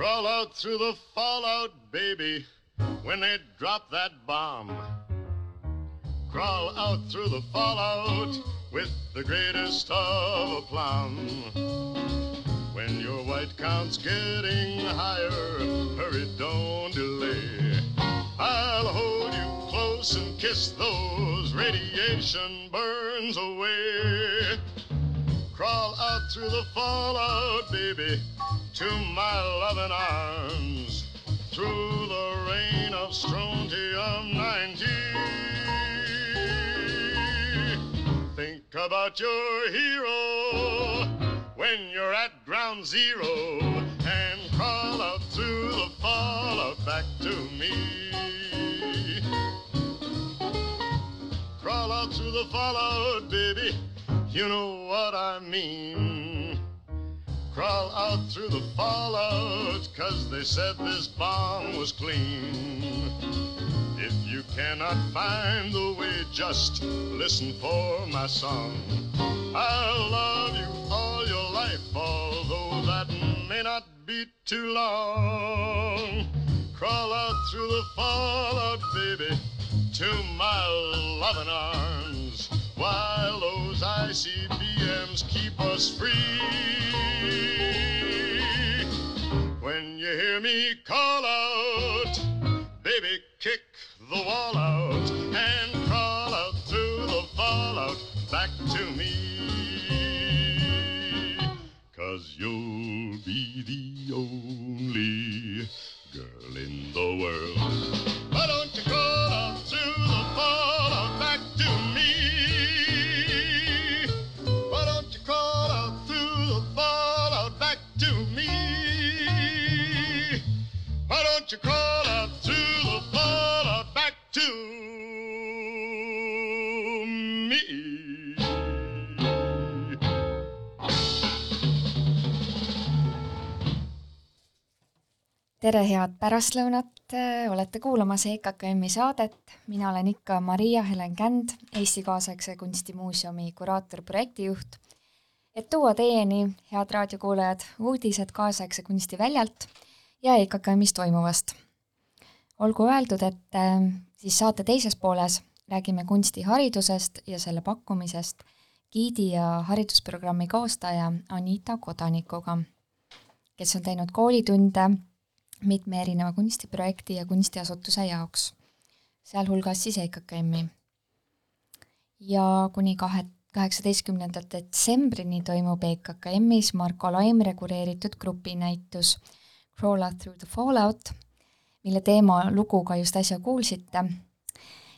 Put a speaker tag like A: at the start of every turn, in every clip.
A: Crawl out through the fallout, baby, when they drop that bomb. Crawl out through the fallout with the greatest of aplomb. When your white count's getting higher, hurry, don't delay. I'll hold you close and kiss those radiation burns away. Crawl out through the fallout, baby, to my loving arms. Through the rain of strontium 90. Think about your hero when you're at ground zero and crawl out through the fallout back to me. Crawl out through the fallout, baby. You know what I mean. Crawl out through the fallout, cause they said this bomb was clean. If you cannot find the way, just listen for my song. I'll love you all your life, although that may not be too long. Crawl out through the fallout, baby, to my loving arms, while those ICBMs keep us free. When you hear me call out, baby, kick the wall out and crawl out through the fallout back to me. Cause you'll be the only girl in the world. Don't you crawl out through the fallout back to me?
B: tere, head pärastlõunat, olete kuulamas EKKM-i saadet, mina olen ikka Maria-Helen Känd, Eesti Kaasaegse Kunstimuuseumi kuraator, projektijuht, et tuua teieni, head raadiokuulajad, uudised kaasaegse kunsti väljalt ja EKKM-is toimuvast. olgu öeldud, et äh, siis saate teises pooles räägime kunstiharidusest ja selle pakkumisest giidi ja haridusprogrammi koostaja Anita Kodanikuga, kes on teinud koolitunde mitme erineva kunstiprojekti ja kunstiasutuse jaoks, sealhulgas siis EKKM-i. ja kuni kahe, kaheksateistkümnenda detsembrini toimub EKKM-is Marko Laimre kureeritud grupinäitus Crawl out through the fallout, mille teema lugu ka just äsja kuulsite.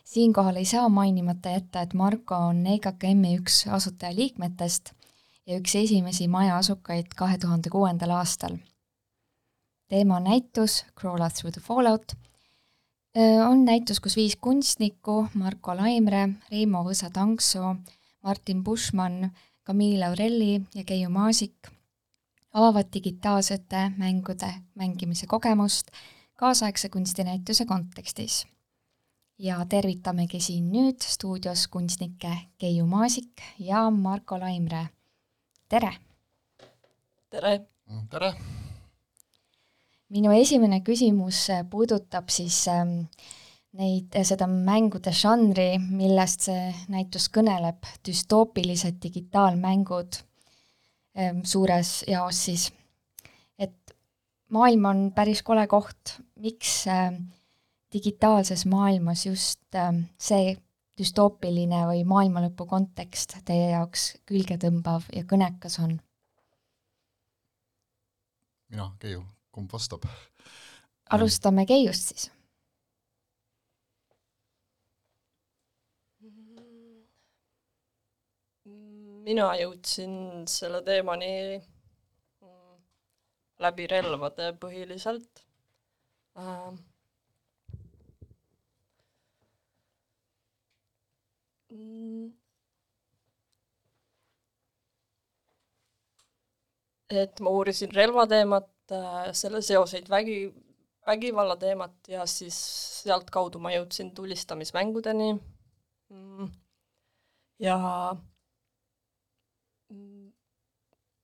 B: siinkohal ei saa mainimata jätta, et Marko on EKKM-i üks asutajaliikmetest ja üks esimesi maja asukaid kahe tuhande kuuendal aastal teema on näitus Crawl out through the fallout. on näitus, kus viis kunstnikku, Marko Laimre, Reimo Võsa-Tangsoo, Martin Buschmann, Camille Aurelli ja Keiu Maasik avavad digitaalsete mängude mängimise kogemust kaasaegse kunstinäituse kontekstis. ja tervitamegi siin nüüd stuudios kunstnikke Keiu Maasik ja Marko Laimre. tere!
C: tere!
D: tere!
B: minu esimene küsimus puudutab siis ähm, neid, seda mängude žanri, millest see näitus kõneleb, düstoopilised digitaalmängud suures jaos siis. et maailm on päris kole koht, miks äh, digitaalses maailmas just äh, see düstoopiline või maailmalõpu kontekst teie jaoks külgetõmbav ja kõnekas on?
D: mina, Keiu kumb vastab?
B: alustame Keiust siis.
C: Mina jõudsin selle teemani läbi relvade põhiliselt äh,. et ma uurisin relvateemat, äh, selle seoseid vägi, vägivalla teemat ja siis sealtkaudu ma jõudsin tulistamismängudeni mm. ja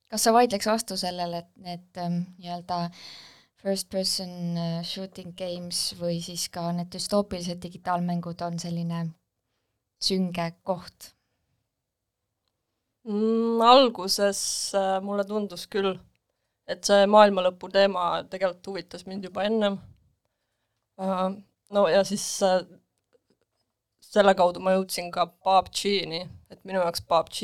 B: kas sa vaidleks vastu sellele, et need ähm, nii-öelda first person äh, shooting games või siis ka need düstoopilised digitaalmängud on selline sünge koht
C: mm,? alguses äh, mulle tundus küll, et see maailmalõpu teema tegelikult huvitas mind juba ennem uh,. no ja siis uh, selle kaudu ma jõudsin ka PUBG-ni, et minu jaoks PUBG,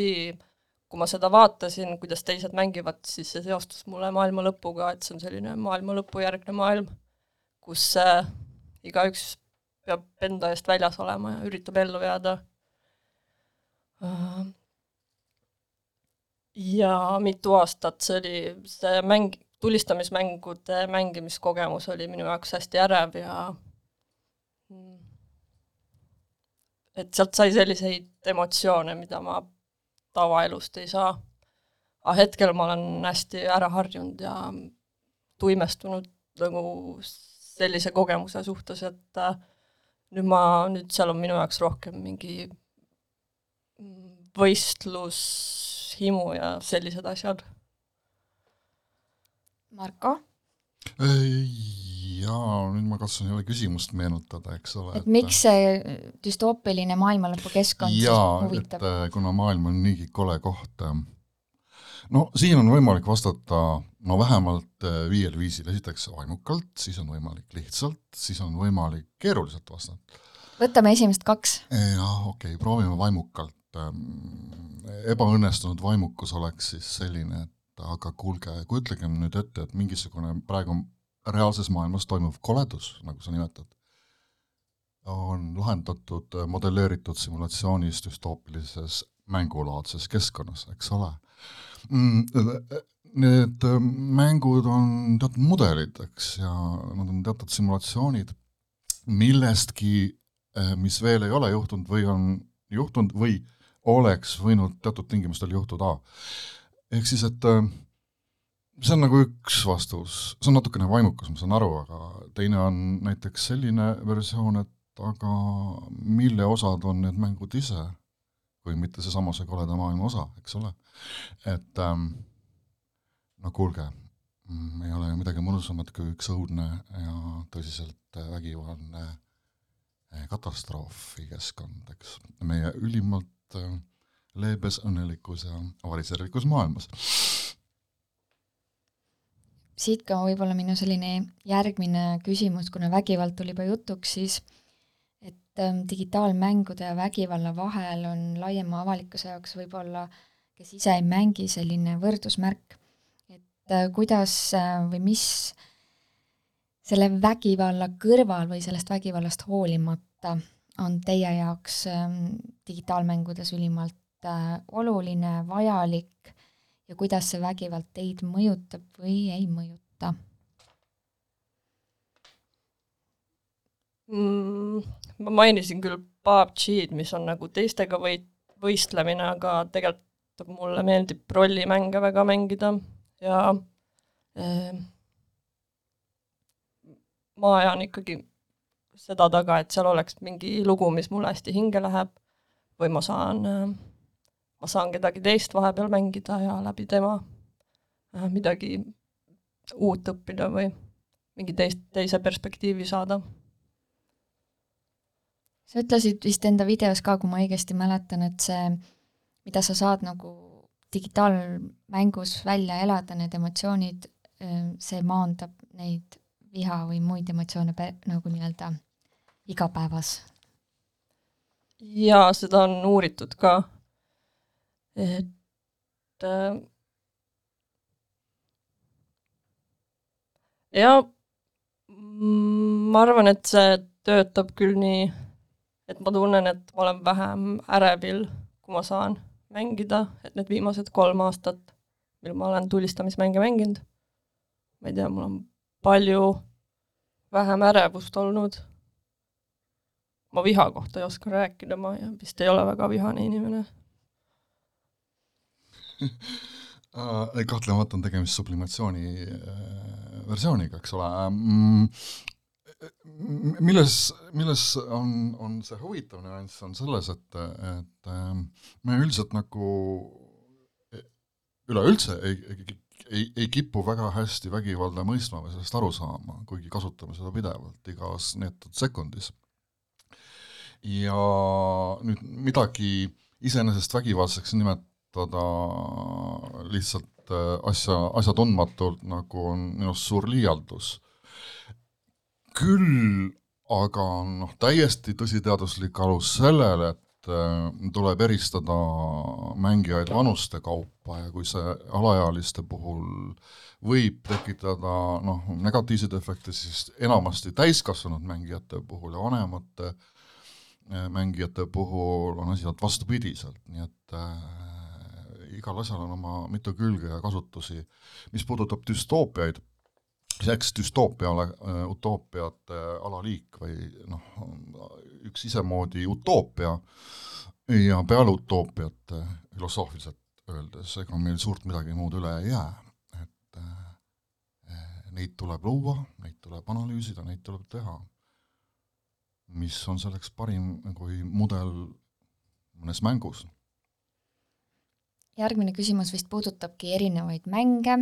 C: kui ma seda vaatasin, kuidas teised mängivad, siis see seostus mulle maailma lõpuga, et see on selline maailma lõpu järgne maailm, kus äh, igaüks peab enda eest väljas olema ja üritab ellu jääda. Äh, ja mitu aastat see oli, see mäng, tulistamismängude mängimiskogemus oli minu jaoks hästi ärev ja mm, et sealt sai selliseid emotsioone, mida ma tavaelust ei saa. aga hetkel ma olen hästi ära harjunud ja tuimestunud nagu sellise kogemuse suhtes, et äh, nüüd ma, nüüd seal on minu jaoks rohkem mingi võistlus, himu ja sellised asjad.
B: Marko?
D: Jaa, nüüd ma katsun jälle küsimust meenutada, eks ole.
B: et miks see düstoopiline maailmalõpu keskkond
D: jaa, et äh, kuna maailm on niigi kole koht, äh, no siin on võimalik vastata no vähemalt äh, viiel viisil, esiteks vaimukalt, siis on võimalik lihtsalt, siis on võimalik keeruliselt vastata.
B: võtame esimesed kaks.
D: jah, okei okay,, proovime vaimukalt. ebaõnnestunud vaimukus oleks siis selline, et aga kuulge, kujutlegem nüüd ette, et mingisugune praegu reaalses maailmas toimuv koledus, nagu sa nimetad, on lahendatud modelleeritud simulatsioonis düstoopilises mängulaadses keskkonnas, eks ole. Mm, need mängud on teatud mudelid, eks, ja nad on teatud simulatsioonid millestki, mis veel ei ole juhtunud või on juhtunud või oleks võinud teatud tingimustel juhtuda. ehk siis, et äh, see on nagu üks vastus, see on natukene vaimukas, ma saan aru, aga teine on näiteks selline versioon, et aga mille osad on need mängud ise, kui mitte seesama see koleda maailma osa, eks ole. et ähm, no kuulge, mm, ei ole ju midagi mõnusamat kui üks õudne ja tõsiselt vägivaldne eh, katastroofikeskkond, eks, meie ülimalt äh, leebes õnnelikus ja avaritserlikus maailmas
B: siit ka võib-olla minu selline järgmine küsimus, kuna vägivald tuli juba jutuks, siis et ähm, digitaalmängude ja vägivalla vahel on laiema avalikkuse jaoks võib-olla, kes ise ei mängi, selline võrdusmärk, et äh, kuidas äh, või mis selle vägivalla kõrval või sellest vägivallast hoolimata on teie jaoks ähm, digitaalmängudes ülimalt äh, oluline, vajalik ja kuidas see vägivald teid mõjutab või ei mõjuta
C: mm,? ma mainisin küll PUBG-d, mis on nagu teistega või-, võistlemine, aga tegelikult mulle meeldib rollimänge väga mängida ja eh, ma ajan ikkagi seda taga, et seal oleks mingi lugu, mis mulle hästi hinge läheb või ma saan eh, ma saan kedagi teist vahepeal mängida ja läbi tema äh, midagi uut õppida või mingi teist, teise perspektiivi saada.
B: sa ütlesid vist enda videos ka, kui ma õigesti mäletan, et see, mida sa saad nagu digitaalmängus välja elada, need emotsioonid, äh, see maandab neid viha või muid emotsioone nagu nii-öelda igapäevas.
C: jaa, seda on uuritud ka et äh, ja ma arvan, et see töötab küll nii, et ma tunnen, et ma olen vähem ärevil, kui ma saan mängida, et need viimased kolm aastat, mil ma olen tulistamismänge mänginud, ma ei tea, mul on palju vähem ärevust olnud. ma viha kohta ei oska rääkida, ma vist ei ole väga vihane inimene
D: kahtlemata on tegemist sublimatsiooni äh, versiooniga, eks ole mm,, milles, milles on, on see huvitav nüanss, on selles, et, et ähm, me üldiselt nagu üleüldse ei, ei ei, ei kipu väga hästi vägivalda mõistma või sellest aru saama, kuigi kasutame seda pidevalt igas neetud sekundis. ja nüüd midagi iseenesest vägivaldseks nimetada lihtsalt äh, asja, asjatundmatult, nagu on minu arust suur liialdus. küll aga on noh, täiesti tõsiteaduslik alus sellele, et Äh, tuleb eristada mängijaid vanuste kaupa ja kui see alaealiste puhul võib tekitada noh, negatiivseid efekte, siis enamasti täiskasvanud mängijate puhul ja vanemate äh, mängijate puhul on asi vastupidiselt, nii et äh, igal asjal on oma mitu külge ja kasutusi. mis puudutab düstoopiaid, siis eks düstoopia ole äh, utoopiate alaliik või noh, üks isemoodi utoopia ja peale utoopiat filosoofiliselt öeldes, ega meil suurt midagi muud üle ei jää, et äh, neid tuleb luua, neid tuleb analüüsida, neid tuleb teha. mis on selleks parim kui mudel mõnes mängus?
B: Järgmine küsimus vist puudutabki erinevaid mänge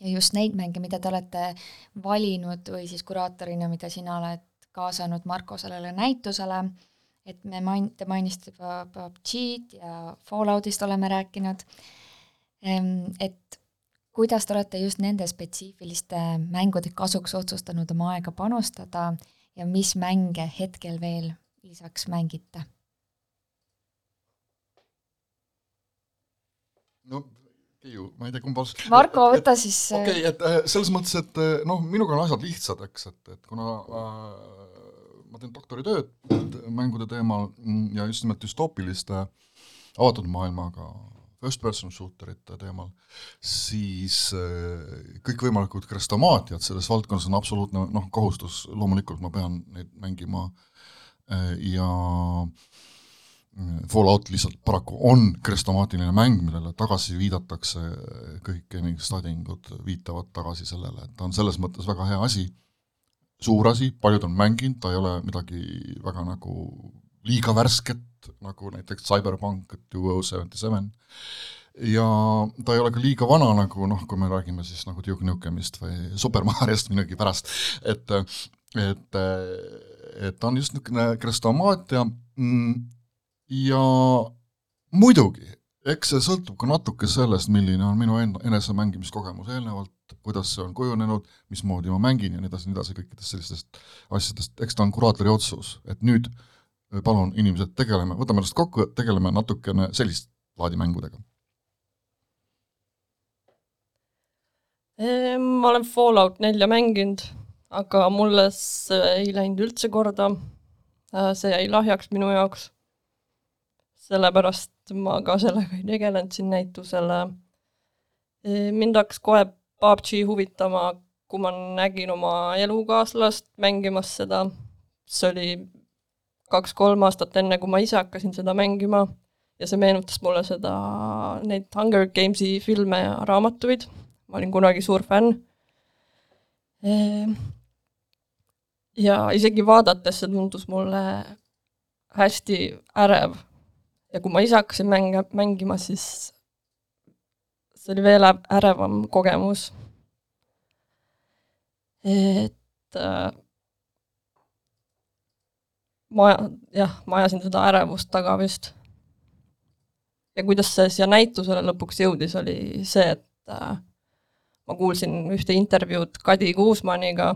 B: ja just neid mänge, mida te olete valinud või siis kuraatorina, mida sina oled kaasanud Marko sellele näitusele, et me main-, te mainisite juba PUBG-d ja Falloutist oleme rääkinud, ehm, et kuidas te olete just nende spetsiifiliste mängude kasuks otsustanud oma aega panustada ja mis mänge hetkel veel lisaks mängite?
D: No Keiu, ma ei tea, kumb alustab.
B: Marko, võta siis
D: okei okay,, et äh, selles mõttes, et äh, noh, minuga on asjad lihtsad, eks, et, et kuna äh, ma teen doktoritööd mängude teemal ja just nimelt düstoopiliste avatud maailmaga first person shooterite teemal, siis äh, kõikvõimalikud krestomaatiad selles valdkonnas on absoluutne noh, kohustus, loomulikult ma pean neid mängima äh, ja äh, Fallout lihtsalt paraku on krestomaatiline mäng, millele tagasi viidatakse, kõik gaming stadingud viitavad tagasi sellele, et ta on selles mõttes väga hea asi, suur asi, paljud on mänginud, ta ei ole midagi väga nagu liiga värsket, nagu näiteks Cyberpunk two oh seventy seven, ja ta ei ole ka liiga vana, nagu noh, kui me räägime siis nagu Duke Nukemist või Super Mariost millegipärast, et et, et ta on just niisugune krestomaatia mm,, ja muidugi, eks see sõltub ka natuke sellest, milline on minu enda enesemängimiskogemus eelnevalt, kuidas see on kujunenud, mismoodi ma mängin ja nii edasi, nii edasi, kõikidest sellistest asjadest, eks ta on kuraatori otsus, et nüüd palun, inimesed, tegeleme, võtame ennast kokku, tegeleme natukene sellist laadi mängudega.
C: Ehm, ma olen Fallout nelja mänginud, aga mulle see ei läinud üldse korda. Äh, see jäi lahjaks minu jaoks sellepärast ma ka sellega ei tegelenud siin näitusele. Mind hakkas kohe PUBG huvitama, kui ma nägin oma elukaaslast mängimas seda, see oli kaks-kolm aastat enne, kui ma ise hakkasin seda mängima ja see meenutas mulle seda, neid Hunger Gamesi filme ja raamatuid, ma olin kunagi suur fänn. Ja isegi vaadates see tundus mulle hästi ärev ja kui ma ise hakkasin mänge, mängima, siis see oli veel ärevam kogemus. et äh, ma, jah, ma ajasin seda ärevust taga vist. ja kuidas see siia näitusele lõpuks jõudis, oli see, et äh, ma kuulsin ühte intervjuud Kadi Kuusmaniga,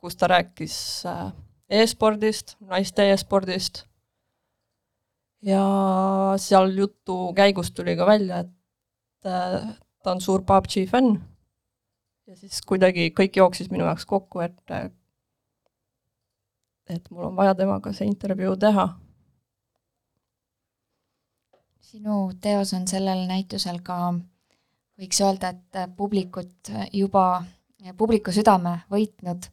C: kus ta rääkis äh, e-spordist, naiste e-spordist ja seal jutu käigus tuli ka välja, et äh, ta on suur PUBG fänn ja siis kuidagi kõik jooksis minu jaoks kokku, et äh, et mul on vaja temaga see intervjuu teha.
B: sinu teos on sellel näitusel ka, võiks öelda, et publikut juba, publiku südame võitnud.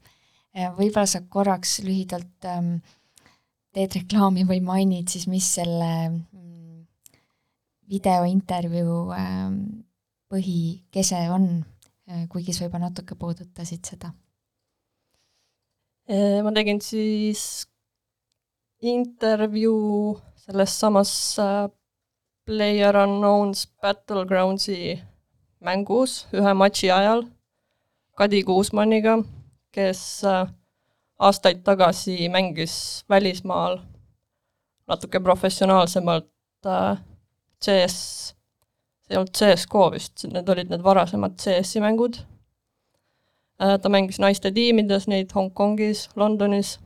B: võib-olla sa korraks lühidalt ähm, teed reklaami või mainid siis, mis selle mm, videointervjuu ähm, põhikese on, äh, kuigi sa juba natuke puudutasid seda?
C: Äh, ma tegin siis intervjuu selles samas äh, Player Unknown's Battlegroundsi mängus ühe matši ajal Kadi Kuusmanniga, kes äh, aastaid tagasi mängis välismaal natuke professionaalsemalt äh, CS, see ei olnud CSGO vist, need olid need varasemad CS-i mängud. ta mängis naiste tiimides neid Hongkongis, Londonis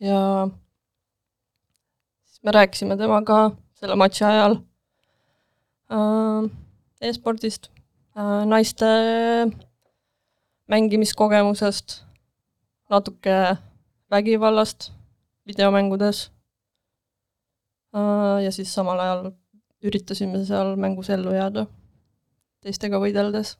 C: ja siis me rääkisime temaga selle matši ajal äh, e-spordist äh,, naiste mängimiskogemusest, natuke vägivallast videomängudes. Äh, ja siis samal ajal üritasime seal mängus ellu jääda, teistega võideldes.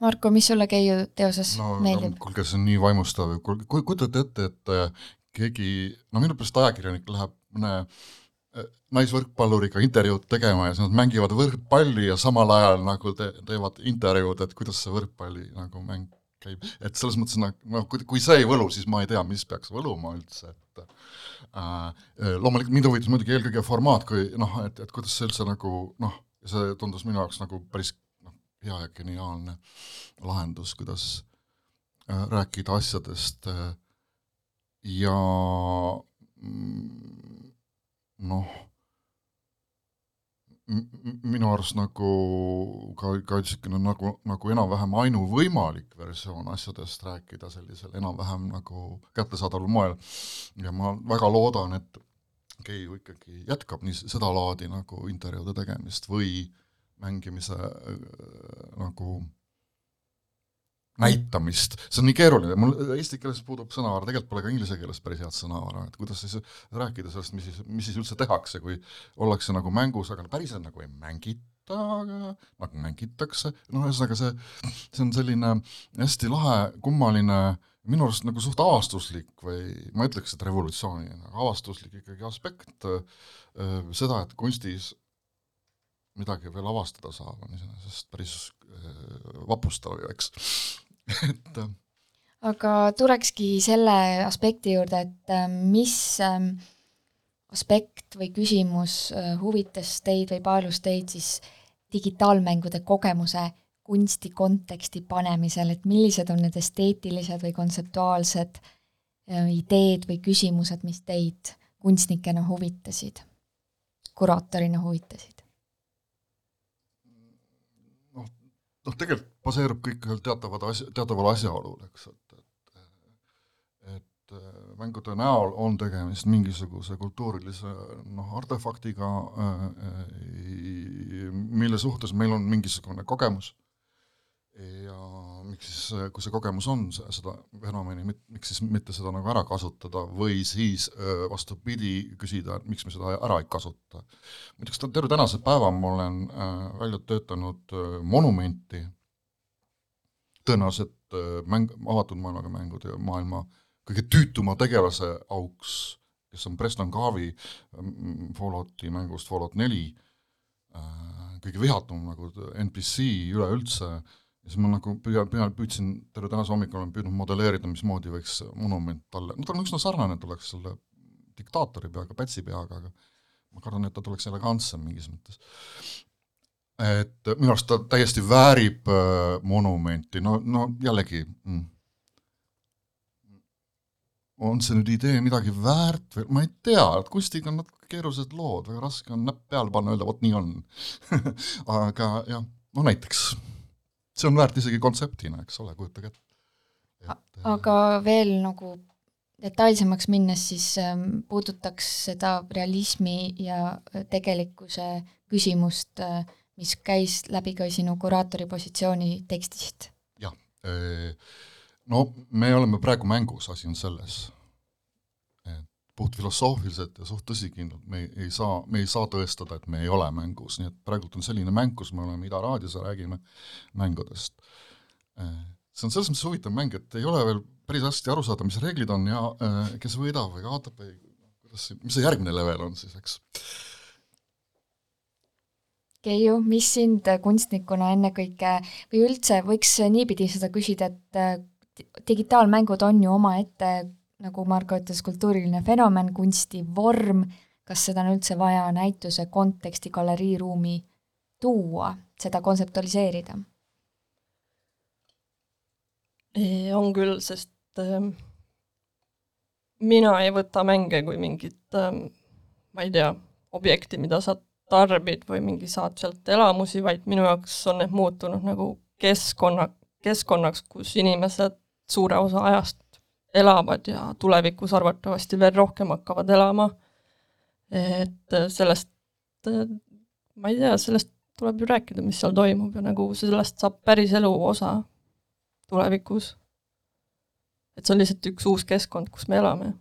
B: Marko, mis sulle Keiu teoses
D: no,
B: meeldib?
D: no,? kuulge, see on nii vaimustav, kujutate ette, et äh, keegi, no minu pärast ajakirjanik läheb mõne äh, naisvõrkpalluriga intervjuud tegema ja siis nad mängivad võrkpalli ja samal ajal nagu te, teevad intervjuud, et kuidas see võrkpalli nagu mäng käib, et selles mõttes noh, noh, kui, kui see ei võlu, siis ma ei tea, mis peaks võluma üldse, et äh, loomulikult mind huvitas muidugi eelkõige formaat, kui noh, et, et kuidas see üldse nagu noh, see tundus minu jaoks nagu päris hea ja geniaalne lahendus, kuidas äh, rääkida asjadest äh, ja mm, noh, minu arust nagu ka, ka niisugune nagu, nagu enam-vähem ainuvõimalik versioon asjadest rääkida sellisel enam-vähem nagu kättesaadaval moel. ja ma väga loodan, et Keiu ikkagi jätkab nii sedalaadi nagu intervjuude tegemist või mängimise äh, nagu näitamist, see on nii keeruline, mul eesti keeles puudub sõnavara, tegelikult pole ka inglise keeles päris head sõnavara, et kuidas siis rääkida sellest, mis siis, mis siis üldse tehakse, kui ollakse nagu mängus, aga päriselt nagu ei mängita, aga nagu mängitakse, noh, ühesõnaga see, see on selline hästi lahe, kummaline, minu arust nagu suht avastuslik või ma ütleks, et revolutsiooniline, avastuslik ikkagi aspekt, seda, et kunstis midagi veel avastada saab, on iseenesest päris äh, vapustav ju, eks et äh,
B: aga tulekski selle aspekti juurde, et äh, mis ähm, aspekt või küsimus huvitas teid või paelus teid siis digitaalmängude kogemuse kunsti konteksti panemisel, et millised on need esteetilised või kontseptuaalsed ideed või küsimused, mis teid kunstnikena huvitasid, kuraatorina huvitasid?
D: Noh, tegelikult baseerub kõik ühel teatavad asja, teataval asjaolul, eks, et, et et äh, mängude näol on tegemist mingisuguse kultuurilise noh, artefaktiga, äh, äh, mille suhtes meil on mingisugune kogemus ja miks siis, kui see kogemus on, seda fenomeni, miks siis mitte seda nagu ära kasutada või siis vastupidi, küsida, et miks me seda ära ei kasuta. muideks terve tänase päeva ma olen välja töötanud monumenti, tõenäoliselt mäng, avatud maailmaga mängude maailma kõige tüütuma tegelase auks, kes on Preston Garvey Fallouti mängust Fallout neli, kõige vihatum nagu NPC üleüldse, ja siis ma nagu püüa, püüa, püüdsin, terve tänase hommikul olen püüdnud modelleerida, mismoodi võiks monument talle, no ta on üsna sarnane, tuleks selle diktaatori peaga, Pätsi peaga, aga ma kardan, et ta tuleks elegantsem mingis mõttes. et minu arust ta täiesti väärib äh, monumenti, no, no jällegi mm, on see nüüd idee midagi väärt või ma ei tea, et kunstiga on natuke keerulised lood, väga raske on näpp peale panna, öelda vot nii on. Aga jah, no näiteks see on väärt isegi kontseptina, eks ole, kujutage ette.
B: aga veel nagu detailsemaks minnes siis ähm, puudutaks seda realismi ja äh, tegelikkuse küsimust äh,, mis käis läbi ka sinu kuraatori positsiooni tekstist.
D: jah, no me oleme praegu mängus, asi on selles puhtfilosoofiliselt ja suht tõsikindlalt me ei, saa, me ei saa tõestada, et me ei ole mängus, nii et praegult on selline mäng, kus me oleme Ida raadios ja räägime mängudest. See on selles mõttes huvitav mäng, et ei ole veel päris hästi aru saada, mis reeglid on ja kes võidab või kaotab või kuidas see, mis see järgmine level on siis, eks.
B: Keiu, mis sind kunstnikuna ennekõike või üldse võiks niipidi seda küsida, et digitaalmängud on ju omaette nagu Marko ütles, kultuuriline fenomen, kunstivorm, kas seda on üldse vaja näituse konteksti, galeriiruumi tuua, seda kontseptualiseerida?
C: on küll, sest äh, mina ei võta mänge kui mingit äh, ma ei tea, objekti, mida sa tarbid või mingi saad sealt elamusi, vaid minu jaoks on need muutunud nagu keskkonna, keskkonnaks, kus inimesed suure osa ajast elavad ja tulevikus arvatavasti veel rohkem hakkavad elama. et sellest, ma ei tea, sellest tuleb ju rääkida, mis seal toimub ja nagu sellest saab päris elu osa tulevikus. et see on lihtsalt üks uus keskkond, kus me elame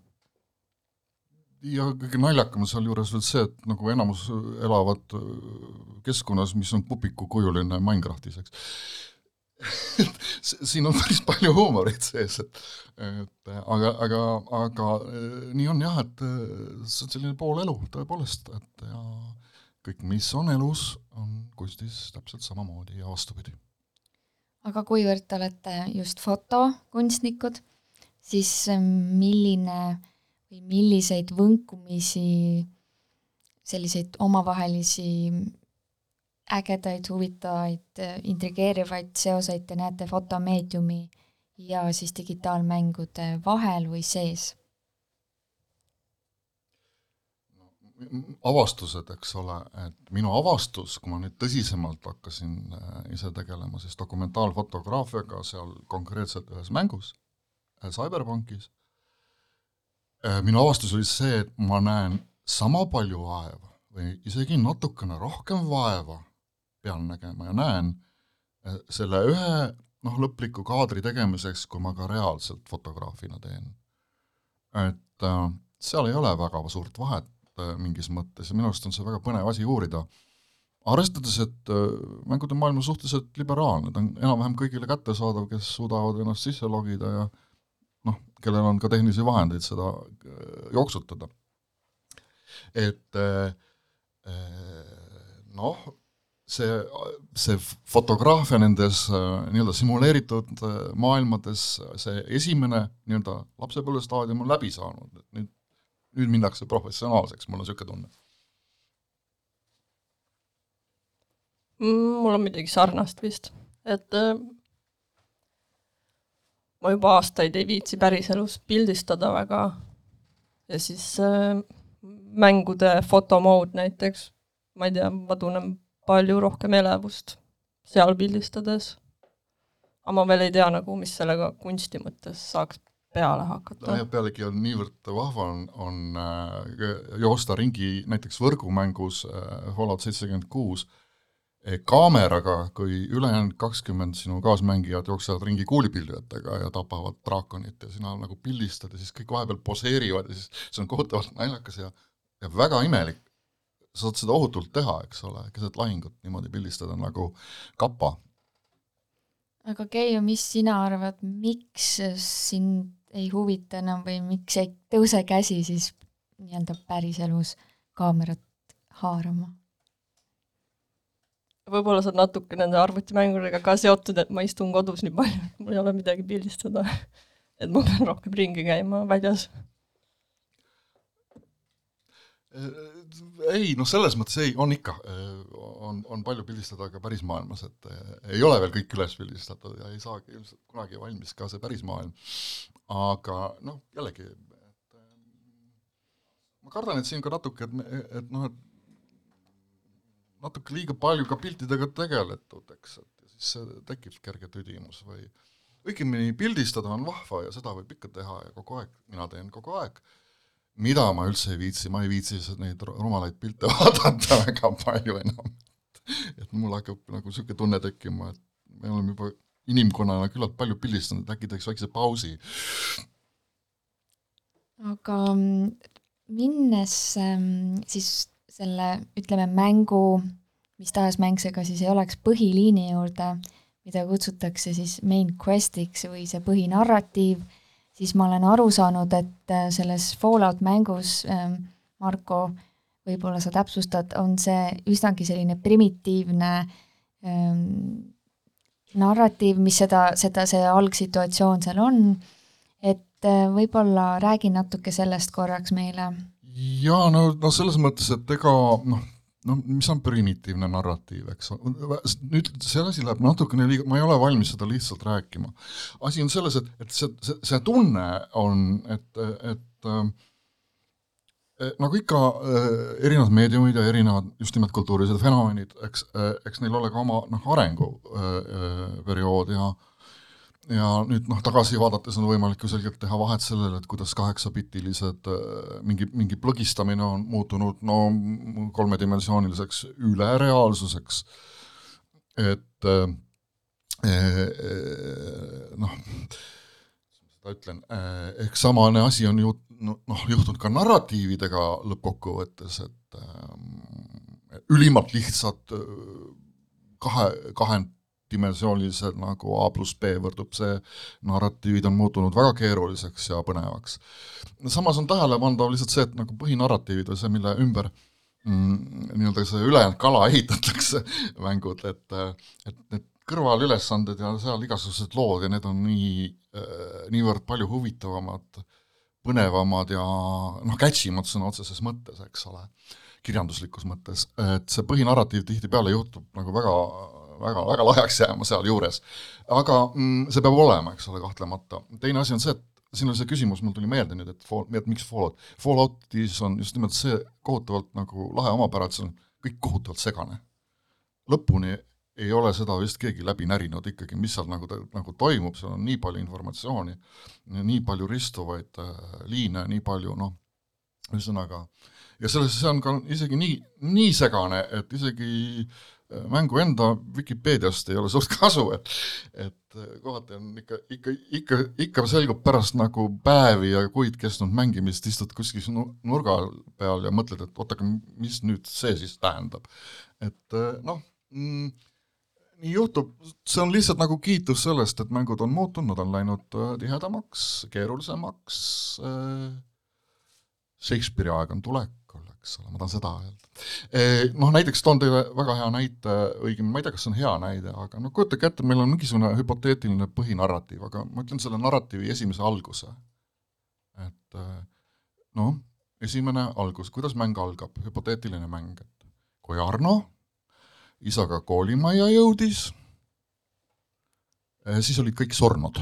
D: ja kõige naljakam sealjuures veel see, et nagu enamus elavad keskkonnas, mis on pupikukujuline Minecraftis, eks siin on päris palju huumorit sees, et et aga, aga, aga nii on jah, et see on selline pool elu tõepoolest, et ja kõik, mis on elus, on kunstis täpselt samamoodi ja vastupidi.
B: aga kuivõrd te olete just fotokunstnikud, siis milline või milliseid võnkumisi, selliseid omavahelisi ägedaid, huvitavaid, intrigeerivaid seoseid te näete fotomeediumi ja siis digitaalmängude vahel või sees?
D: avastused, eks ole, et minu avastus, kui ma nüüd tõsisemalt hakkasin äh, ise tegelema siis dokumentaalfotograafiaga seal konkreetselt ühes mängus, äh, Cyberpunkis, Äh, minu avastus oli see, et ma näen sama palju vaeva või isegi natukene rohkem vaeva pean nägema ja näen äh, selle ühe noh, lõpliku kaadri tegemiseks, kui ma ka reaalselt fotograafina teen. et äh, seal ei ole väga suurt vahet äh, mingis mõttes ja minu arust on see väga põnev asi uurida, arvestades, et mängude maailm on suhteliselt liberaalne, ta on enam-vähem kõigile kättesaadav, kes suudavad ennast sisse logida ja noh, kellel on ka tehnilisi vahendeid seda jooksutada. et noh, see, see fotograafia nendes nii-öelda simuleeritud maailmades, see esimene nii-öelda lapsepõlvestaadium on läbi saanud, et nüüd, nüüd minnakse professionaalseks, mul on niisugune tunne.
C: Mm, mul on midagi sarnast vist, et ma juba aastaid ei viitsi päriselus pildistada väga ja siis äh, mängude fotomood näiteks, ma ei tea, ma tunnen palju rohkem elevust seal pildistades. aga ma veel ei tea nagu, mis sellega kunsti mõttes saaks peale hakata.
D: pealegi on niivõrd vahva on, on äh, joosta ringi näiteks võrgumängus äh, Fallout seitsekümmend kuus äh,, kaameraga, kui ülejäänud kakskümmend sinu kaasmängijad jooksevad ringi kuulipildujatega ja tapavad draakonit ja sina nagu pildistad ja siis kõik vahepeal poseerivad ja siis see on kohutavalt naljakas ja, ja väga imelik. Sa saad seda ohutult teha, eks ole, keset lahingut niimoodi pildistada nagu kapa.
B: aga Keiu, mis sina arvad, miks sind ei huvita enam või miks ei tõuse käsi siis nii-öelda päriselus kaamerat haarama?
C: võib-olla see on natuke nende arvutimängudega ka seotud, et ma istun kodus nii palju, et mul ei ole midagi pildistada. et ma pean rohkem ringi käima väljas.
D: Ei noh, selles mõttes ei, on ikka, on, on palju pildistada ka pärismaailmas, et ei ole veel kõik üles pildistatud ja ei saagi ilmselt kunagi valmis ka see pärismaailm. aga noh, jällegi, et ma kardan, et siin ka natuke, et, et noh, et natuke liiga palju ka piltidega tegeletud, eks, et siis tekib kerge tüdimus või õigemini pildistada on vahva ja seda võib ikka teha ja kogu aeg, mina teen kogu aeg. Mida ma üldse ei viitsi, ma ei viitsi neid rumalaid pilte vaadata väga palju enam. et mul hakkab nagu niisugune tunne tekkima, et me oleme juba inimkonnana küllalt palju pildistanud, äkki teeks väikse pausi.
B: aga mm, minnes ähm, siis selle, ütleme, mängu, mis tahes mäng see ka siis ei oleks, põhiliini juurde, mida kutsutakse siis main quest'iks või see põhinarratiiv, siis ma olen aru saanud, et äh, selles Fallout mängus ähm, Marko, võib-olla sa täpsustad, on see üsnagi selline primitiivne ähm, narratiiv, mis seda, seda, see algsituatsioon seal on, et äh, võib-olla räägi natuke sellest korraks meile.
D: Jaa, no, no selles mõttes, et ega noh, noh, mis on primitiivne narratiiv, eks, nüüd see asi läheb natukene liiga, ma ei ole valmis seda lihtsalt rääkima. asi on selles, et, et see, see, see tunne on, et, et äh, nagu ikka äh, erinevad meediumid ja erinevad just nimelt kultuurilised fenomenid, eks äh,, eks neil ole ka oma noh, arenguperiood ja äh, ja nüüd noh, tagasi vaadates on võimalik ju selgelt teha vahet sellele, et kuidas kaheksapitilised äh, mingi, mingi plõgistamine on muutunud no kolmedimensiooniliseks ülereaalsuseks, et äh, äh, noh, seda ütlen, ehk samane asi on ju noh, juhtunud ka narratiividega lõppkokkuvõttes, et ülimalt lihtsad kahe, kahe dimensioonilised nagu A pluss B võrdub see, narratiivid on muutunud väga keeruliseks ja põnevaks. samas on tähelepandav lihtsalt see, et nagu põhinarratiivid või see, mille ümber mm, nii-öelda see ülejäänud kala ehitatakse, mängud, et et need kõrvalülesanded ja seal igasugused lood ja need on nii äh,, niivõrd palju huvitavamad, põnevamad ja noh, catchy mad sõna otseses mõttes, eks ole, kirjanduslikus mõttes, et see põhinarratiiv tihtipeale juhtub nagu väga väga, väga lahjaks jääma sealjuures. aga mm, see peab olema, eks ole, kahtlemata. teine asi on see, et siin oli see küsimus, mul tuli meelde nüüd, et fall, et miks Fallout. Falloutis on just nimelt see kohutavalt nagu lahe omapära, et see on kõik kohutavalt segane. lõpuni ei ole seda vist keegi läbi närinud ikkagi, mis seal nagu, nagu toimub, seal on nii palju informatsiooni, nii palju ristuvaid äh, liine, nii palju noh, ühesõnaga, ja selles, see on ka isegi nii, nii segane, et isegi äh, mängu enda Vikipeediast ei ole suurt kasu, et et kohati on ikka, ikka, ikka, ikka selgub pärast nagu päevi ja kuid kestnud mängimist, istud kuskil nurga peal ja mõtled, et oot, aga mis nüüd see siis tähendab. et noh mm,, nii juhtub, see on lihtsalt nagu kiitus sellest, et mängud on muutunud, nad on läinud tihedamaks, keerulisemaks, Shakespeare'i aeg on tulekul, eks ole, ma tahan seda öelda noh, näiteks toon teile väga hea näite, õigemini ma ei tea, kas see on hea näide, aga no kujutage ette, meil on mingisugune hüpoteetiline põhinarratiiv, aga ma ütlen selle narratiivi esimese alguse. et noh, esimene algus, kuidas mäng algab, hüpoteetiline mäng, et kui Arno isaga koolimajja jõudis, siis olid kõik surnud.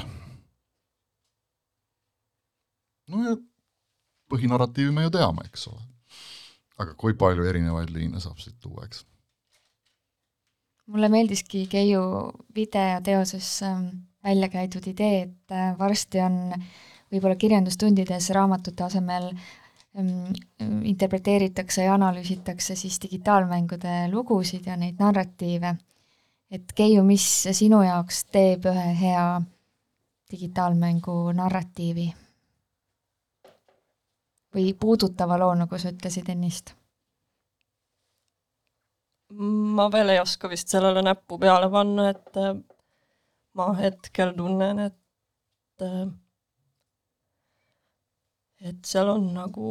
D: no ja põhinarratiivi me ju teame, eks ole aga kui palju erinevaid liine saab siit tuua, eks?
B: mulle meeldiski Keiu videoteoses ähm, välja käidud idee, et äh, varsti on võib-olla kirjandustundides raamatute asemel ähm, interpreteeritakse ja analüüsitakse siis digitaalmängude lugusid ja neid narratiive. et Keiu, mis sinu jaoks teeb ühe hea digitaalmängu narratiivi? Või puudutava loo, nagu sa ütlesid ennist?
C: ma veel ei oska vist sellele näppu peale panna, et äh, ma hetkel tunnen, et äh, et seal on nagu,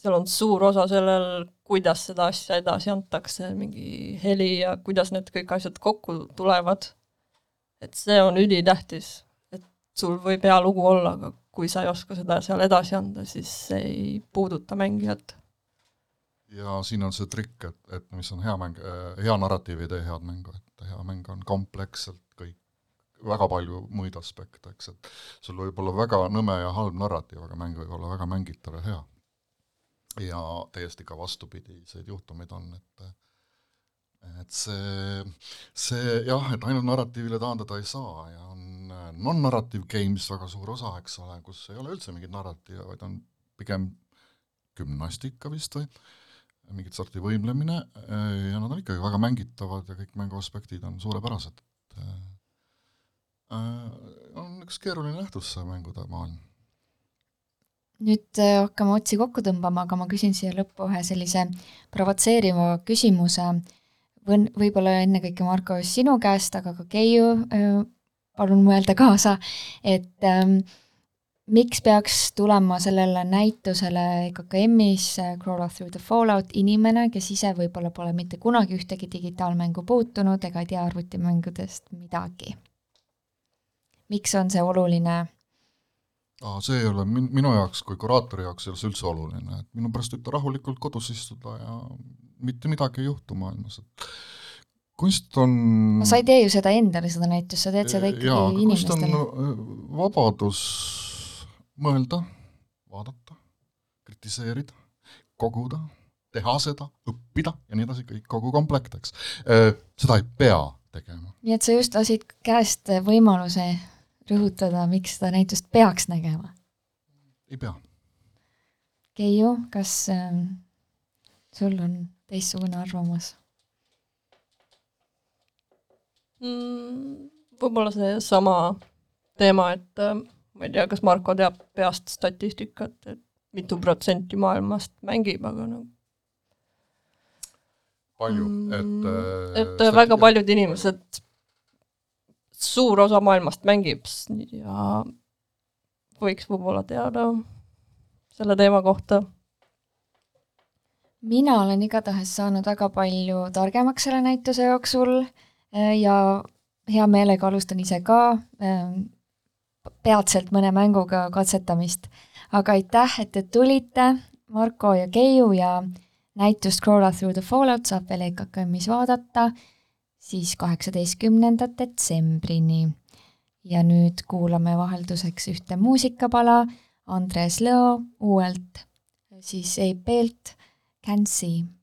C: seal on suur osa sellel, kuidas seda asja edasi antakse, mingi heli ja kuidas need kõik asjad kokku tulevad. et see on ülitähtis, et sul võib hea lugu olla, aga kui sa ei oska seda seal edasi anda, siis see ei puuduta mängijat.
D: ja siin on see trikk, et, et mis on hea mäng, äh, hea narratiiv ei tee head mängu, et hea mäng on kompleksselt kõik, väga palju muid aspekte, eks, et sul võib olla väga nõme ja halb narratiiv, aga mäng võib olla väga mängitav ja hea. ja täiesti ka vastupidiseid juhtumeid on, et et see, see jah, et ainult narratiivile taandada ei saa ja on äh, non-narrative games väga suur osa, eks ole, kus ei ole üldse mingit narratiivi, vaid on pigem gümnastika vist või mingit sorti võimlemine. Äh, ja nad on ikkagi väga mängitavad ja kõik mänguaspektid on suurepärased, äh, äh, on üks keeruline nähtus, see mängude maailm.
B: Nüüd hakkame otsi kokku tõmbama, aga ma küsin siia lõppu ühe sellise provotseeriva küsimuse võib-olla ennekõike, Marko, sinu käest, aga ka Keiu, äh, palun mõelda kaasa, et ähm, miks peaks tulema sellele näitusele KKM-is äh, Crawl Through the Fallout inimene, kes ise võib-olla pole mitte kunagi ühtegi digitaalmängu puutunud ega ei tea arvutimängudest midagi? miks on see oluline
D: aa, see ei ole min-, minu jaoks kui kuraatori jaoks ei ole see üldse oluline, et minu pärast võib ta rahulikult kodus istuda ja mitte midagi ei juhtu maailmas, et kunst on
B: no sa ei tee ju seda endale, seda näitust, sa teed seda ikkagi
D: jaa,
B: inimestele.
D: äh, vabadus mõelda, vaadata, kritiseerida, koguda, teha seda, õppida ja nii edasi, kõik, kogu komplekt, eks. Seda ei pea tegema.
B: nii et sa just lasid käest võimaluse rõhutada, miks seda näitust peaks nägema.
D: ei pea.
B: Keiu, kas äh, sul on teistsugune arvamus?
C: mm,? Võib-olla seesama teema, et äh, ma ei tea, kas Marko teab peast statistikat, et mitu protsenti maailmast mängib, aga no
D: palju, et
C: mm, et äh, väga paljud inimesed, suur osa maailmast mängib ja võiks võib-olla teada selle teema kohta.
B: Mina olen igatahes saanud väga palju targemaks selle näituse jooksul äh, ja hea meelega alustan ise ka ähm, peatselt mõne mänguga katsetamist. aga aitäh, et te tulite, Marko ja Keiu ja näitust Crawl Out Through the Fallout saab veel EKKM-is vaadata siis kaheksateistkümnenda detsembrini. ja nüüd kuulame vahelduseks ühte muusikapala Andres Lõo uuelt siis EP-lt Can See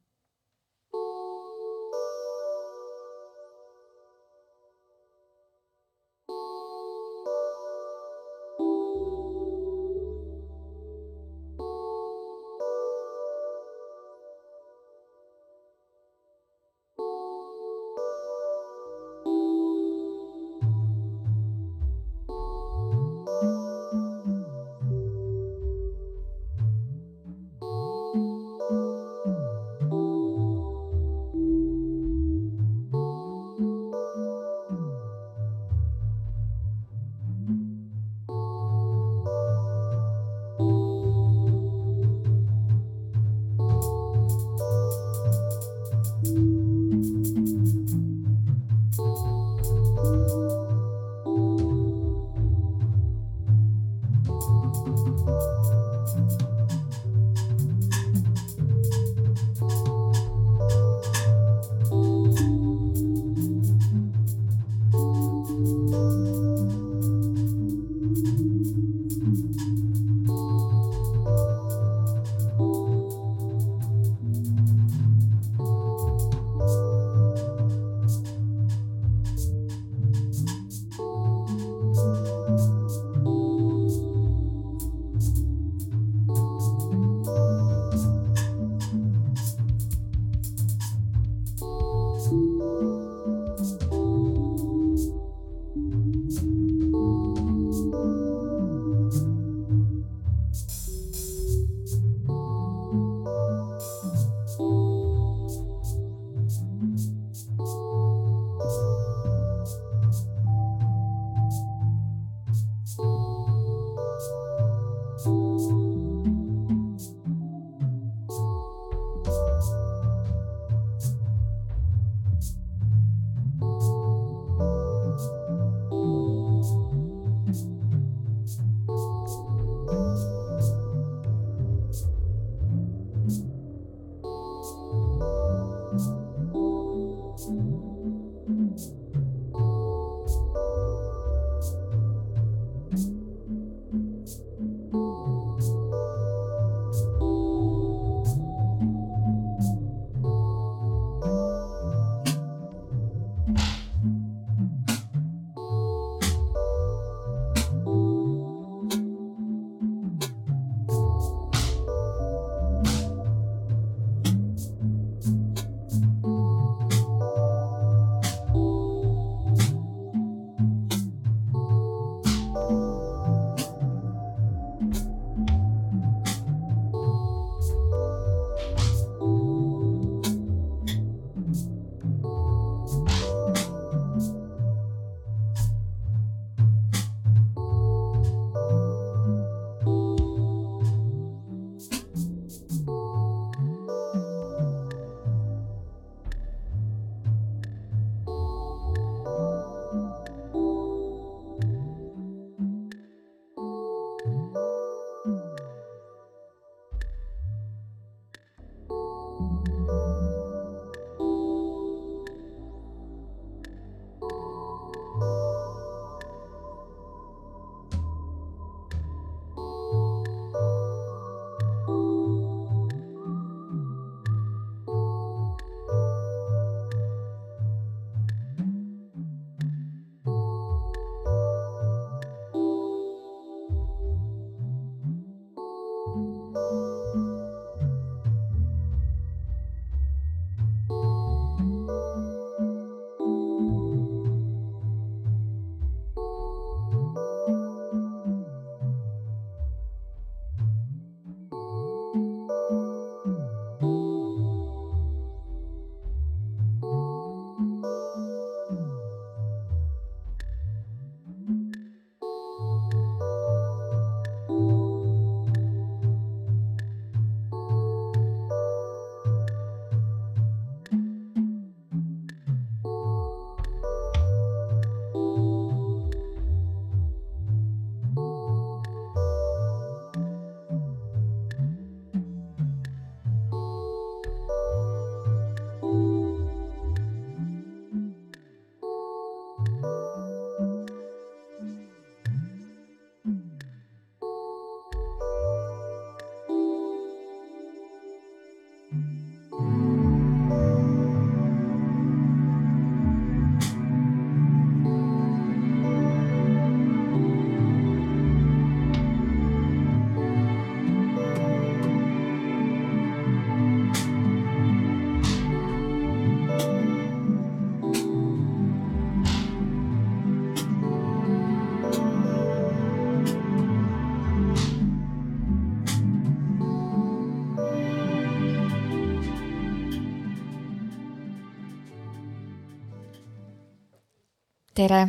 B: tere!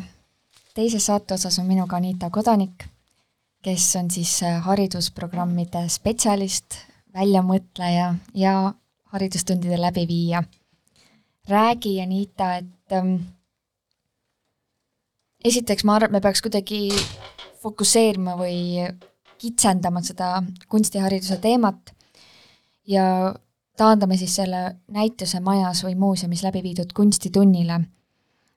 B: teises saate osas on minuga Anita Kodanik, kes on siis äh, haridusprogrammide spetsialist, väljamõtleja ja haridustundide läbiviija. räägi, Anita, et ähm, esiteks ma arvan, et me peaks kuidagi fokusseerima või kitsendama seda kunstihariduse teemat ja taandame siis selle näituse majas või muuseumis läbi viidud kunstitunnile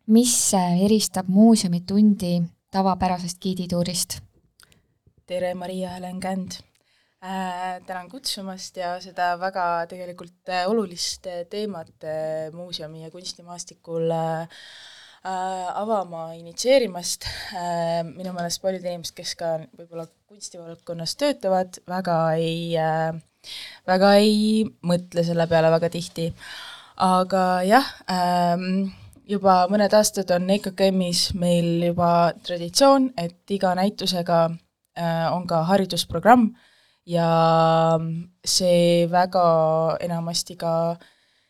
B: mis eristab muuseumitundi tavapärasest giidituurist?
E: tere, Maria-Helen Känd äh,! tänan kutsumast ja seda väga tegelikult äh, olulist äh, teemat äh, muuseumi ja kunstimaastikul äh, avama initsieerimast äh,. minu meelest paljud inimesed, kes ka võib-olla kunstivaldkonnas töötavad, väga ei äh,, väga ei mõtle selle peale väga tihti. aga jah ähm,, juba mõned aastad on EKKM-is meil juba traditsioon, et iga näitusega äh, on ka haridusprogramm ja see väga enamasti ka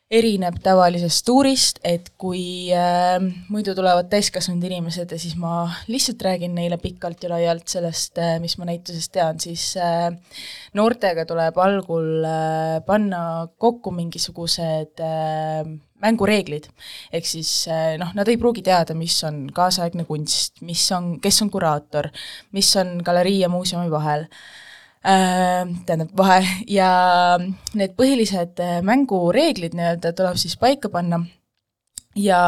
E: erineb tavalisest tuurist, et kui äh, muidu tulevad täiskasvanud inimesed ja siis ma lihtsalt räägin neile pikalt ja laialt sellest äh,, mis ma näitusest tean, siis äh, noortega tuleb algul äh, panna kokku mingisugused äh, mängureeglid. ehk siis eh, noh, nad ei pruugi teada, mis on kaasaegne kunst, mis on, kes on kuraator, mis on galerii ja muuseumi vahel äh,, tähendab, vahe, ja need põhilised eh, mängureeglid nii-öelda tuleb siis paika panna ja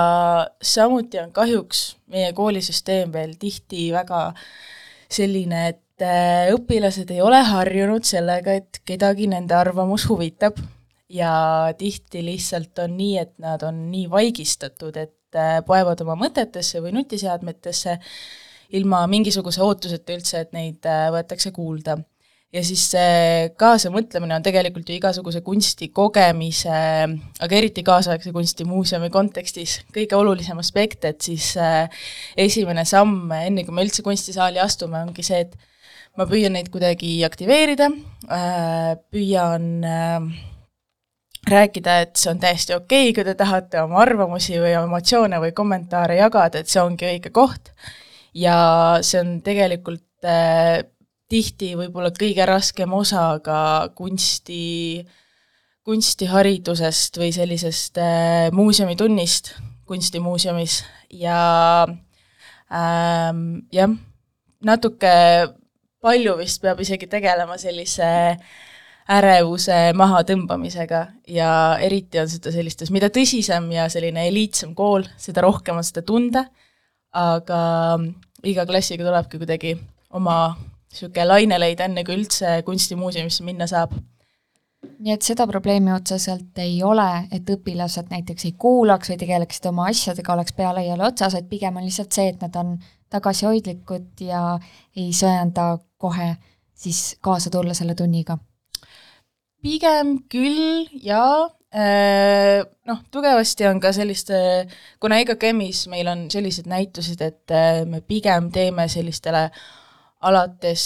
E: samuti on kahjuks meie koolisüsteem veel tihti väga selline, et eh, õpilased ei ole harjunud sellega, et kedagi nende arvamus huvitab ja tihti lihtsalt on nii, et nad on nii vaigistatud, et äh, poevad oma mõtetesse või nutiseadmetesse ilma mingisuguse ootuseta üldse, et neid äh, võetakse kuulda. Ja siis see kaasamõtlemine on tegelikult ju igasuguse kunsti kogemise, aga eriti kaasaegse kunstimuuseumi kontekstis kõige olulisem aspekt, et siis äh, esimene samm, enne kui me üldse kunstisaali astume, ongi see, et ma püüan neid kuidagi aktiveerida, püüan rääkida, et see on täiesti okei okay,, kui te tahate oma arvamusi või emotsioone või kommentaare jagada, et see ongi õige koht. ja see on tegelikult tihti võib-olla kõige raskem osa ka kunsti, kunstiharidusest või sellisest äh, muuseumitunnist kunstimuuseumis. Ja ähm, jah, natuke palju vist peab isegi tegelema sellise ärevuse mahatõmbamisega ja eriti on seda sellistes, mida tõsisem ja selline eliitsem kool, seda rohkem on seda tunda, aga iga klassiga tulebki kuidagi oma niisugune laine leida, enne kui üldse kunstimuuseumisse minna saab.
B: nii et seda probleemi otseselt ei ole, et õpilased näiteks ei kuulaks või tegeleksid oma asjadega, oleks pea laiali otsas, et pigem on lihtsalt see, et nad on tagasihoidlikud ja ei söanda kohe siis kaasa tulla selle tunniga
E: pigem küll jaa, äh, noh, tugevasti on ka selliste, kuna EKKM-is meil on sellised näitused, et äh, me pigem teeme sellistele alates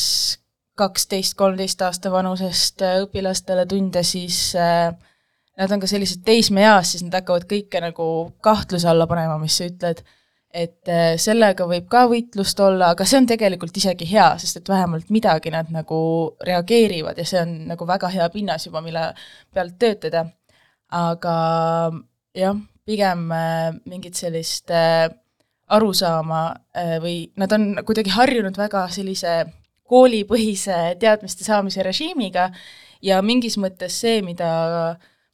E: kaksteist, kolmteist aasta vanusest äh, õpilastele tunde, siis nad on ka sellised teismeeas, siis nad hakkavad kõike nagu kahtluse alla panema, mis sa ütled et äh, sellega võib ka võitlust olla, aga see on tegelikult isegi hea, sest et vähemalt midagi nad nagu reageerivad ja see on nagu väga hea pinnas juba, mille pealt töötada. aga jah, pigem äh, mingit sellist äh, arusaama või nad on kuidagi harjunud väga sellise koolipõhise teadmiste saamise režiimiga ja mingis mõttes see, mida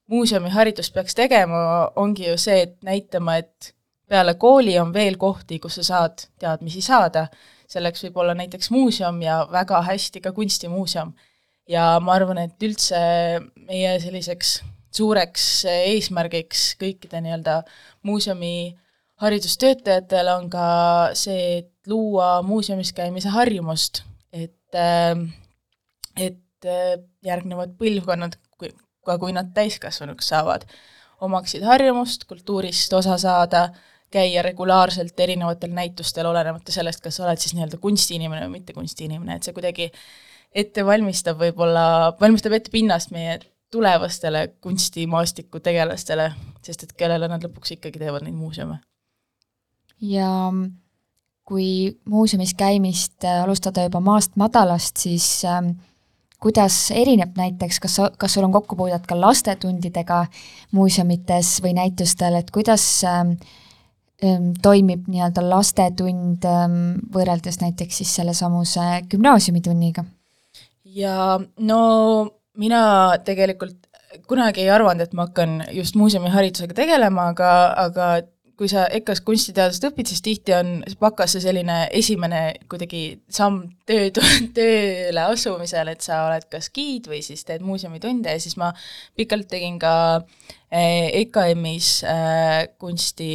E: muuseumiharidus peaks tegema, ongi ju see, et näitama, et peale kooli on veel kohti, kus sa saad teadmisi saada, selleks võib olla näiteks muuseum ja väga hästi ka kunstimuuseum. ja ma arvan, et üldse meie selliseks suureks eesmärgiks kõikide nii-öelda muuseumi haridustöötajatel on ka see, et luua muuseumis käimise harjumust, et, et järgnevad põlvkonnad, ka kui nad täiskasvanuks saavad, omaksid harjumust kultuurist osa saada käia regulaarselt erinevatel näitustel, olenemata sellest, kas sa oled siis nii-öelda kunstiinimene või mitte kunstiinimene, et see kuidagi ette valmistab võib-olla, valmistab ette pinnast meie tulevastele kunstimaastiku tegelastele, sest et kellele nad lõpuks ikkagi teevad neid muuseume.
B: Ja kui muuseumis käimist äh, alustada juba maast madalast, siis äh, kuidas erineb näiteks, kas, kas sul on kokkupuudet ka lastetundidega muuseumites või näitustel, et kuidas äh, toimib nii-öelda lastetund ähm, võrreldes näiteks siis sellesamuse gümnaasiumitunniga?
E: ja no mina tegelikult kunagi ei arvanud, et ma hakkan just muuseumiharidusega tegelema, aga, aga kui sa EKA-s kunstiteadust õpid, siis tihti on bakas see selline esimene kuidagi samm töö, tööle asumisel, et sa oled kas giid või siis teed muuseumitunde. Ja siis ma pikalt tegin ka eh, EKM-is äh, kunsti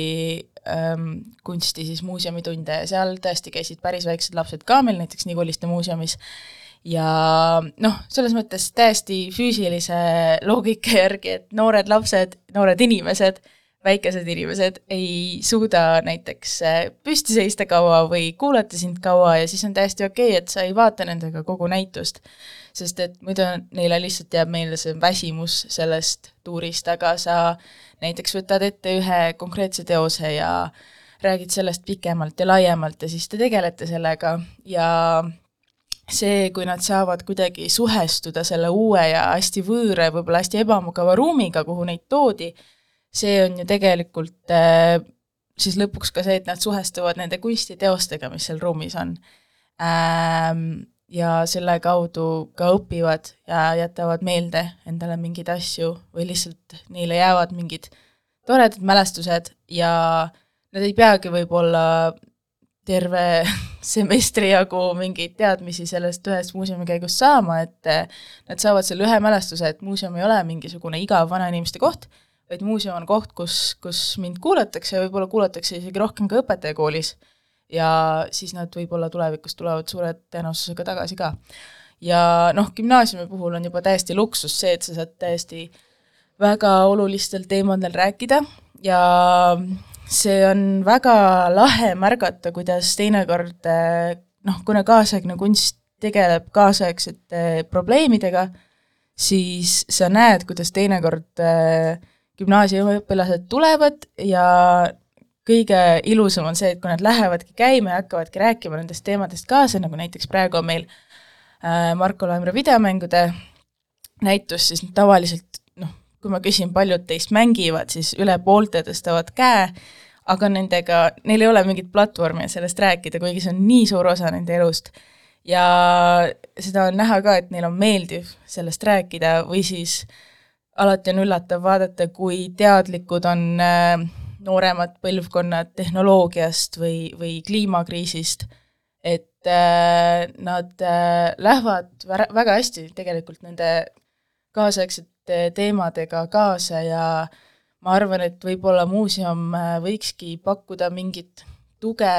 E: ähm, kunsti siis muuseumitunde. Ja seal tõesti käisid päris väiksed lapsed ka meil näiteks Niguliste muuseumis. Ja noh, selles mõttes täiesti füüsilise loogika järgi, et noored lapsed, noored inimesed väikesed inimesed ei suuda näiteks äh, püsti seista kaua või kuulata sind kaua ja siis on täiesti okei okay,, et sa ei vaata nendega kogu näitust. sest et muidu neile lihtsalt jääb meelde see väsimus sellest tuurist, aga sa näiteks võtad ette ühe konkreetse teose ja räägid sellest pikemalt ja laiemalt ja siis te tegelete sellega ja see, kui nad saavad kuidagi suhestuda selle uue ja hästi võõra ja võib-olla hästi ebamugava ruumiga, kuhu neid toodi, see on ju tegelikult äh, siis lõpuks ka see, et nad suhestuvad nende kunstiteostega, mis seal ruumis on ähm,. ja selle kaudu ka õpivad ja jätavad meelde endale mingeid asju või lihtsalt neile jäävad mingid toredad mälestused ja nad ei peagi võib-olla terve semestri jagu mingeid teadmisi sellest ühest muuseumikäigust saama, et nad saavad selle ühe mälestuse, et muuseum ei ole mingisugune igav vanainimeste koht, vaid muuseum on koht, kus, kus mind kuulatakse ja võib-olla kuulatakse isegi rohkem ka õpetajakoolis. ja siis nad võib-olla tulevikus tulevad suure tõenäosusega tagasi ka. ja noh, gümnaasiumi puhul on juba täiesti luksus see, et sa saad täiesti väga olulistel teemadel rääkida ja see on väga lahe märgata, kuidas teinekord noh, kuna kaasaegne kunst tegeleb kaasaegsete probleemidega, siis sa näed, kuidas teinekord äh, gümnaasiumiõpilased tulevad ja kõige ilusam on see, et kui nad lähevadki käima ja hakkavadki rääkima nendest teemadest kaasa, nagu näiteks praegu on meil äh, Marko Laimre videomängude näitus, siis tavaliselt noh, kui ma küsin, paljud teist mängivad, siis üle poolte tõstavad käe, aga nendega, neil ei ole mingit platvormi sellest rääkida, kuigi see on nii suur osa nende elust. ja seda on näha ka, et neil on meeldiv sellest rääkida või siis äh, alati on üllatav vaadata, kui teadlikud on äh, nooremad põlvkonnad tehnoloogiast või, või kliimakriisist, et äh, nad äh, lähevad väga hästi tegelikult nende kaasaegsete teemadega kaasa ja ma arvan, et võib-olla muuseum võikski pakkuda mingit tuge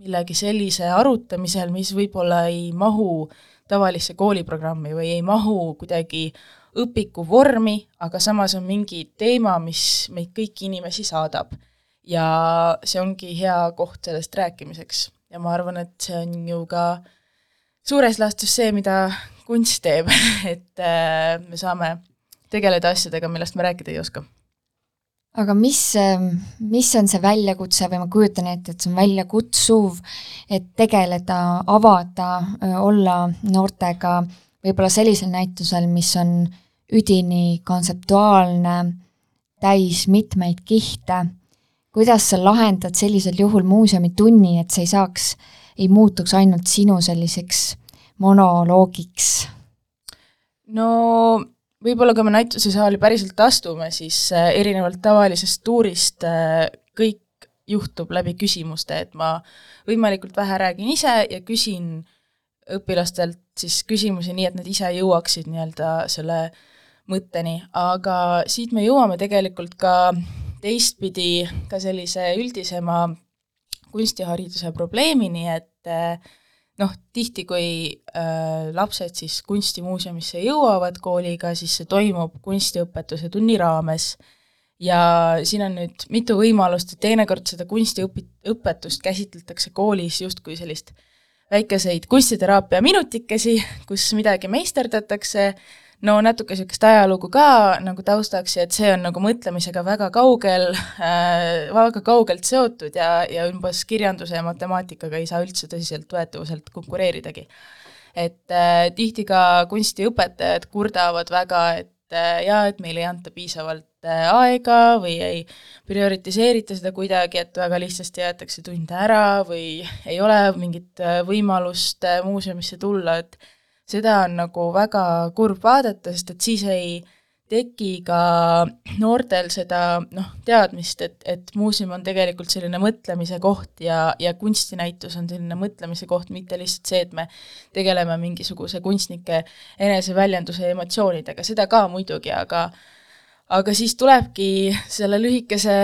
E: millegi sellise arutamisel, mis võib-olla ei mahu tavalisse kooliprogrammi või ei mahu kuidagi õpiku vormi, aga samas on mingi teema, mis meid kõiki inimesi saadab. ja see ongi hea koht sellest rääkimiseks. Ja ma arvan, et see on ju ka suures laastus see, mida kunst teeb. Et äh, me saame tegeleda asjadega, millest me rääkida ei oska.
B: Aga mis, mis on see väljakutse või ma kujutan ette, et see on väljakutsuv, et tegeleda, avada, olla noortega võib-olla sellisel näitusel, mis on üdini kontseptuaalne, täis mitmeid kihte. kuidas sa lahendad sellisel juhul muuseumitunni, et see ei saaks, ei muutuks ainult sinu selliseks monoloogiks?
E: no võib-olla kui me näitusesaali päriselt astume, siis äh, erinevalt tavalisest tuurist äh, kõik juhtub läbi küsimuste, et ma võimalikult vähe räägin ise ja küsin õpilastelt siis küsimusi nii, et nad ise jõuaksid nii-öelda selle äh, mõtteni, aga siit me jõuame tegelikult ka teistpidi ka sellise üldisema kunstihariduse probleemini, et eh, noh, tihti kui äh, lapsed siis kunstimuuseumisse jõuavad kooliga, siis see toimub kunstiõpetuse tunni raames. Ja siin on nüüd mitu võimalust, et teinekord seda kunstiõpi-, õpetust käsitletakse koolis justkui sellist väikeseid kunstiteraapia minutikesi, kus midagi meisterdatakse, no natuke niisugust ajalugu ka nagu taustaks ja et see on nagu mõtlemisega väga kaugel äh,, väga kaugelt seotud ja, ja umbes kirjanduse ja matemaatikaga ei saa üldse tõsiseltvõetavuselt konkureeridagi. et äh, tihti ka kunstiõpetajad kurdavad väga, et äh, jaa, et meile ei anta piisavalt aega või ei prioritiseerita seda kuidagi, et väga lihtsasti jäetakse tunde ära või ei ole mingit äh, võimalust äh, muuseumisse tulla, et seda on nagu väga kurb vaadata, sest et siis ei teki ka noortel seda noh, teadmist, et, et muuseum on tegelikult selline mõtlemise koht ja, ja kunstinäitus on selline mõtlemise koht, mitte lihtsalt see, et me tegeleme mingisuguse kunstnike eneseväljenduse ja emotsioonidega, seda ka muidugi, aga aga siis tulebki selle lühikese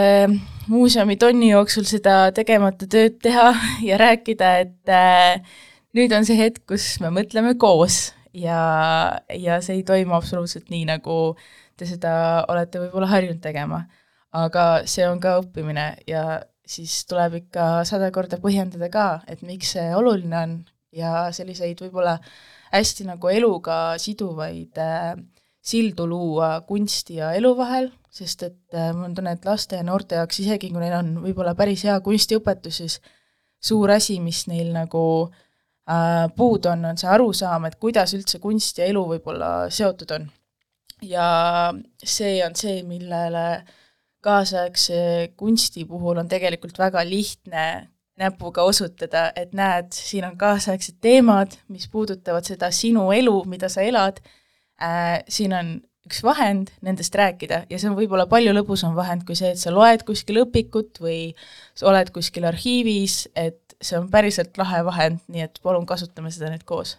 E: muuseumi tonni jooksul seda tegemata tööd teha ja rääkida, et äh, nüüd on see hetk, kus me mõtleme koos ja, ja see ei toimu absoluutselt nii, nagu te seda olete võib-olla harjunud tegema. aga see on ka õppimine ja siis tuleb ikka sada korda põhjendada ka, et miks see oluline on ja selliseid võib-olla hästi nagu eluga siduvaid äh, sildu luua kunsti ja elu vahel, sest et äh, ma tunnen, et laste ja noorte jaoks, isegi kui neil on võib-olla päris hea kunstiõpetus, siis suur asi, mis neil nagu Äh, puudu on, on see arusaam, et kuidas üldse kunst ja elu võib-olla seotud on. ja see on see, millele kaasaegse kunsti puhul on tegelikult väga lihtne näpuga osutada, et näed, siin on kaasaegsed teemad, mis puudutavad seda sinu elu, mida sa elad äh,, siin on üks vahend nendest rääkida ja see on võib-olla palju lõbusam vahend kui see, et sa loed kuskil õpikut või sa oled kuskil arhiivis, et see on päriselt lahe vahend, nii et palun kasutame seda nüüd koos.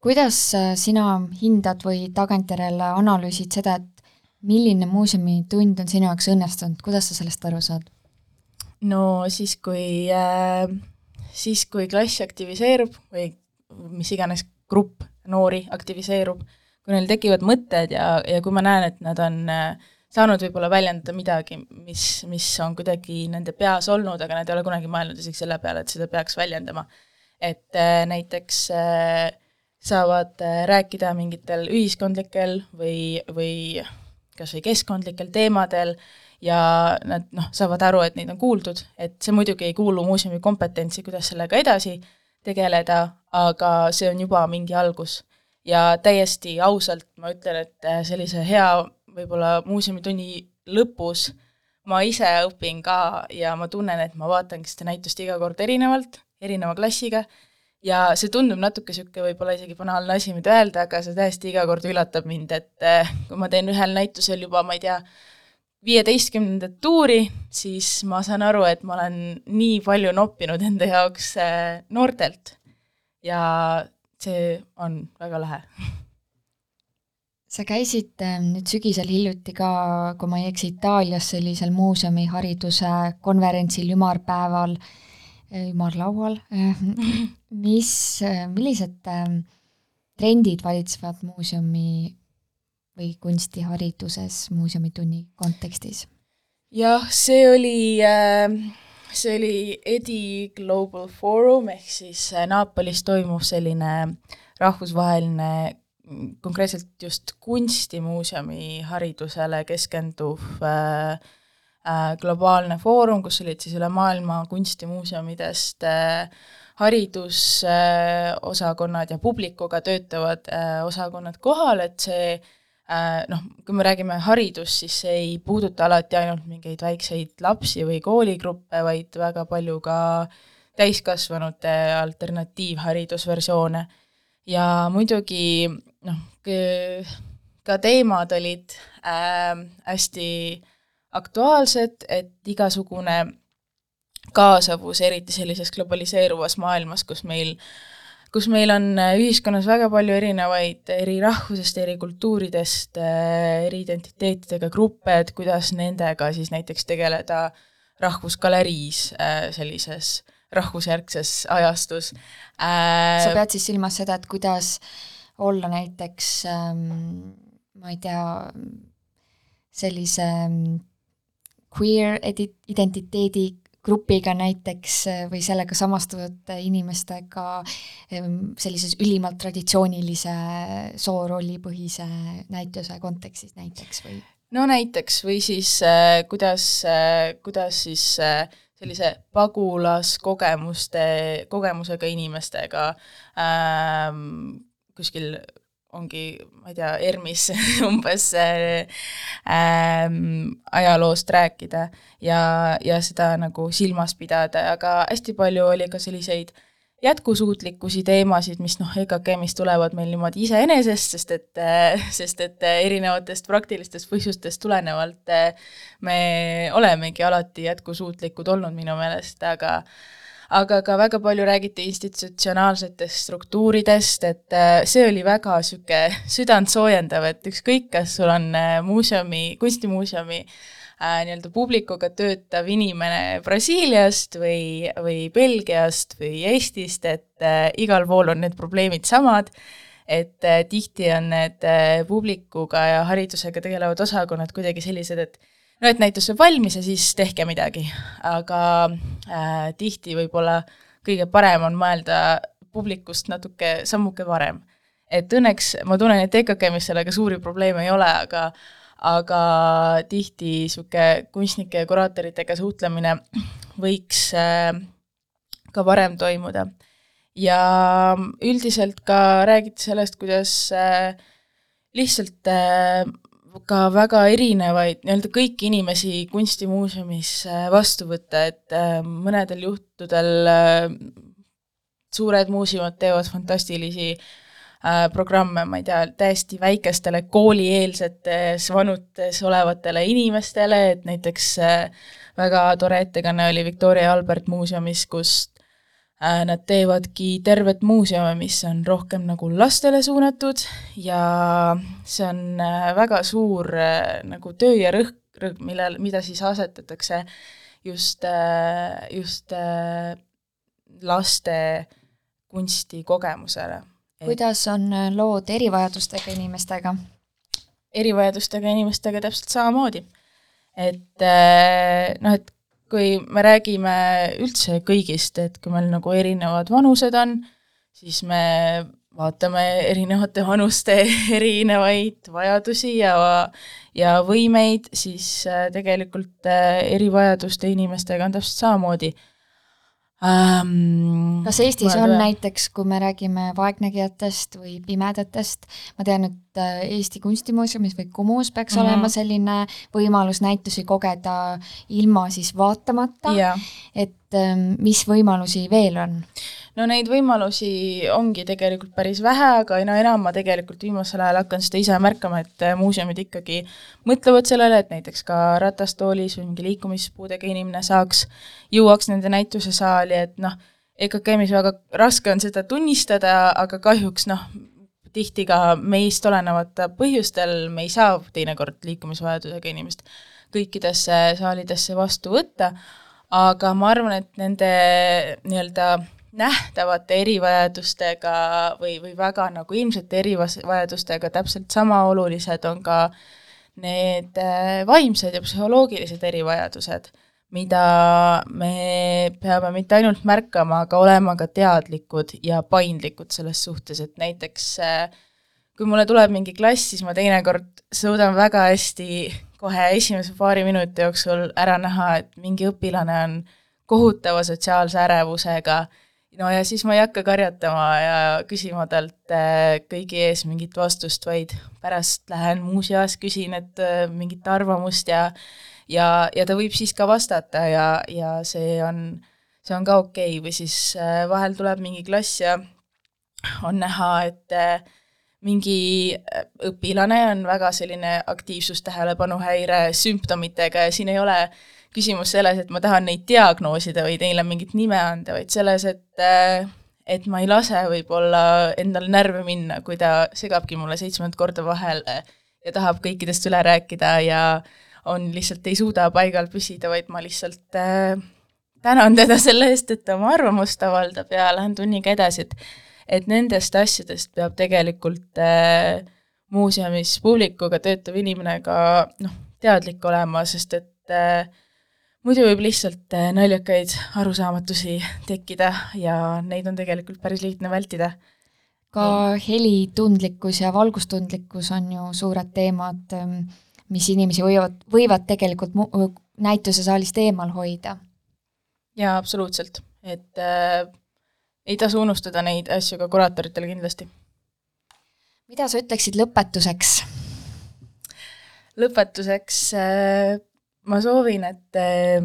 B: kuidas äh, sina hindad või tagantjärele analüüsid seda, et milline muuseumi-tund on sinu jaoks õnnestunud, kuidas sa sellest aru saad?
E: no siis, kui äh,, siis kui klass aktiviseerub või mis iganes grupp noori aktiviseerub, kui neil tekivad mõtted ja, ja kui ma näen, et nad on äh, saanud võib-olla väljendada midagi, mis, mis on kuidagi nende peas olnud, aga nad ei ole kunagi mõelnud isegi selle peale, et seda peaks väljendama. et äh, näiteks äh, saavad rääkida mingitel ühiskondlikel või, või kas või keskkondlikel teemadel ja nad noh, saavad aru, et neid on kuuldud, et see muidugi ei kuulu muuseumi kompetentsi, kuidas sellega edasi tegeleda, aga see on juba mingi algus. Ja täiesti ausalt ma ütlen, et sellise hea võib-olla muuseumitunni lõpus ma ise õpin ka ja ma tunnen, et ma vaatangi seda näitust iga kord erinevalt, erineva klassiga, ja see tundub natuke niisugune võib-olla isegi banaalne asi, mida öelda, aga see tõesti iga kord üllatab mind, et eh, kui ma teen ühel näitusel juba, ma ei tea, viieteistkümnendat tuuri, siis ma saan aru, et ma olen nii palju noppinud enda jaoks eh, noortelt. Ja see on väga lahe
B: sa käisid ähm, nüüd sügisel hiljuti ka, kui ma ei eksi, Itaalias sellisel muuseumihariduse konverentsil, ümarpäeval, äh, ümarlaual, mis, äh, millised ähm, trendid valitsevad muuseumi või kunstihariduses muuseumitunni kontekstis?
E: jah, see oli, ähm, see oli EDI Global Forum ehk siis äh, Naapolis toimuv selline rahvusvaheline konkreetselt just kunstimuuseumi haridusele keskenduv äh, äh, globaalne foorum, kus olid siis üle maailma kunstimuuseumidest äh, haridusosakonnad äh, ja publikuga töötavad äh, osakonnad kohal, et see noh, kui me räägime haridus, siis see ei puuduta alati ainult mingeid väikseid lapsi või kooligruppe, vaid väga palju ka täiskasvanute alternatiivharidusversioone. Ja muidugi noh, ka teemad olid äh, hästi aktuaalsed, et igasugune kaasavus, eriti sellises globaliseeruvas maailmas, kus meil, kus meil on ühiskonnas väga palju erinevaid eri rahvusest, eri kultuuridest, äh, eri identiteetidega gruppe, et kuidas nendega siis näiteks tegeleda rahvusgaleriis äh, sellises rahvusjärgses ajastus
B: äh,. sa pead siis silmas seda, et kuidas olla näiteks ähm, ma ei tea, sellise ähm, queer edi-, identiteedi grupiga näiteks või sellega samastuvate inimestega ehm, sellises ülimalt traditsioonilise soorollipõhise näituse kontekstis näiteks või?
E: no näiteks, või siis äh, kuidas äh,, kuidas siis äh, sellise pagulaskogemuste, kogemusega inimestega ähm, kuskil ongi, ma ei tea, ERM-is umbes äh, ajaloost rääkida ja, ja seda nagu silmas pidada, aga hästi palju oli ka selliseid jätkusuutlikkuse teemasid, mis noh, EKG-st tulevad meil niimoodi iseenesest, sest et, sest et erinevatest praktilistest põhjustest tulenevalt me olemegi alati jätkusuutlikud olnud minu meelest, aga aga ka väga palju räägiti institutsionaalsetest struktuuridest, et äh, see oli väga niisugune südantsoojendav, et ükskõik, kas sul on äh, muuseumi, kunstimuuseumi äh, nii-öelda publikuga töötav inimene Brasiiliast või, või Belgiast või Eestist, et äh, igal pool on need probleemid samad, et äh, tihti on need äh, publikuga ja haridusega tegelevad osakonnad kuidagi sellised, et no et näitus saab valmis ja siis tehke midagi, aga äh, tihti võib-olla kõige parem on mõelda publikust natuke sammuke varem. et õnneks ma tunnen, et EKKM-is sellega suuri probleeme ei ole, aga aga tihti niisugune kunstnike ja kuraatoritega suhtlemine võiks äh, ka varem toimuda. ja üldiselt ka räägiti sellest, kuidas äh, lihtsalt äh, ka väga erinevaid, nii-öelda kõiki inimesi kunstimuuseumis äh, vastu võtta, et äh, mõnedel juhtudel äh, suured muuseumid teevad fantastilisi programme, ma ei tea, täiesti väikestele koolieelsetes vanutes olevatele inimestele, et näiteks väga tore ettekanne oli Victoria Albert muuseumis, kus nad teevadki tervet muuseumi, mis on rohkem nagu lastele suunatud ja see on äh, väga suur äh, nagu töö ja rõhk, rõhk, millel, mida siis asetatakse just, just laste kunstikogemusele.
B: kuidas on lood erivajadustega inimestega?
E: erivajadustega inimestega täpselt samamoodi. et noh, et kui me räägime üldse kõigist, et kui meil nagu erinevad vanused on, siis me vaatame erinevate vanuste erinevaid vajadusi ja, ja võimeid, siis äh, tegelikult äh, erivajaduste inimestega on täpselt samamoodi
B: ähm,. kas Eestis on teha? näiteks, kui me räägime vaegnägijatest või pimedatest, ma tean, et äh, Eesti Kunstimuuseumis või Kumus peaks mm -hmm. olema selline võimalus näitusi kogeda ilma siis vaatamata, et ähm, mis võimalusi veel on?
E: No neid võimalusi ongi tegelikult päris vähe, aga aina enam ma tegelikult viimasel ajal hakkan seda ise märkama, et äh, muuseumid ikkagi mõtlevad sellele, et näiteks ka ratastoolis või mingi liikumispuudega inimene saaks, jõuaks nende näitusesaali, et noh, EKKM-is väga raske on seda tunnistada, aga kahjuks noh, tihti ka meist olenevatel põhjustel me ei saa teinekord liikumisvajadusega inimest kõikidesse saalidesse vastu võtta, aga ma arvan, et nende nii-öelda nähtavate erivajadustega või, või väga nagu ilmsete erivajadustega täpselt sama olulised on ka need äh, vaimsed ja psühholoogilised erivajadused, mida me peame mitte ainult märkama, aga olema ka teadlikud ja paindlikud selles suhtes, et näiteks äh, kui mulle tuleb mingi klass, siis ma teinekord suudan väga hästi kohe esimese paari minuti jooksul ära näha, et mingi õpilane on kohutava sotsiaalse ärevusega no ja siis ma ei hakka karjatama ja küsima talt äh, kõigi ees mingit vastust, vaid pärast lähen muuseas, küsin, et äh, mingit arvamust ja ja, ja ta võib siis ka vastata ja, ja see on, see on ka okei okay. või siis äh, vahel tuleb mingi klass ja on näha, et mingi õpilane on väga selline aktiivsustähelepanuhäire sümptomitega ja siin ei ole äh, küsimus selles, et ma tahan neid diagnoosida või neile mingit nime anda, vaid selles, et äh, et ma ei lase võib-olla endal närve minna, kui ta segabki mulle seitsmendat korda vahele ja tahab kõikidest üle rääkida ja on lihtsalt ei suuda paigal püsida, vaid ma lihtsalt äh, tänan teda selle eest, et ta oma arvamust avaldab ja lähen tunniga edasi, et et nendest asjadest peab tegelikult äh, muuseumis publikuga töötav inimene ka noh, teadlik olema, sest et äh, muidu võib lihtsalt äh, naljakaid arusaamatusi tekkida ja neid on tegelikult päris lihtne vältida.
B: ka helitundlikkus ja valgustundlikkus on ju suured teemad, ähm, mis inimesi võivad, võivad tegelikult näitusesaalist eemal hoida.
E: jaa, absoluutselt, et äh, ei tasu unustada neid asju ka kuraatoritele kindlasti.
B: mida sa ütleksid lõpetuseks?
E: lõpetuseks äh, ma soovin, et äh,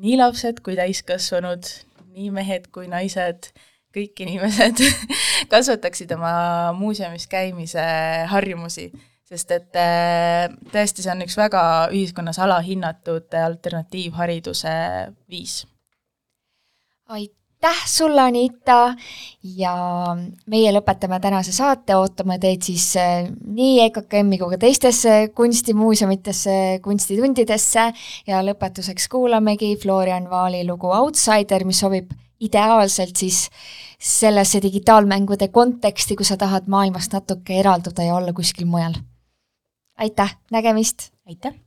E: nii lapsed kui täiskasvanud, nii mehed kui naised, kõik inimesed kasvataksid oma muuseumis käimise harjumusi, sest et äh, tõesti, see on üks väga ühiskonnas alahinnatud alternatiivhariduse viis.
B: aitäh! Aitäh sulle, Anita, ja meie lõpetame tänase saate, ootame teid siis äh, nii EKKM-i kui ka teistesse kunstimuuseumitesse, kunstitundidesse ja lõpetuseks kuulamegi Florian Vaali lugu Outsider, mis sobib ideaalselt siis sellesse digitaalmängude konteksti, kui sa tahad maailmast natuke eralduda ja olla kuskil mujal. aitäh, nägemist!
E: aitäh!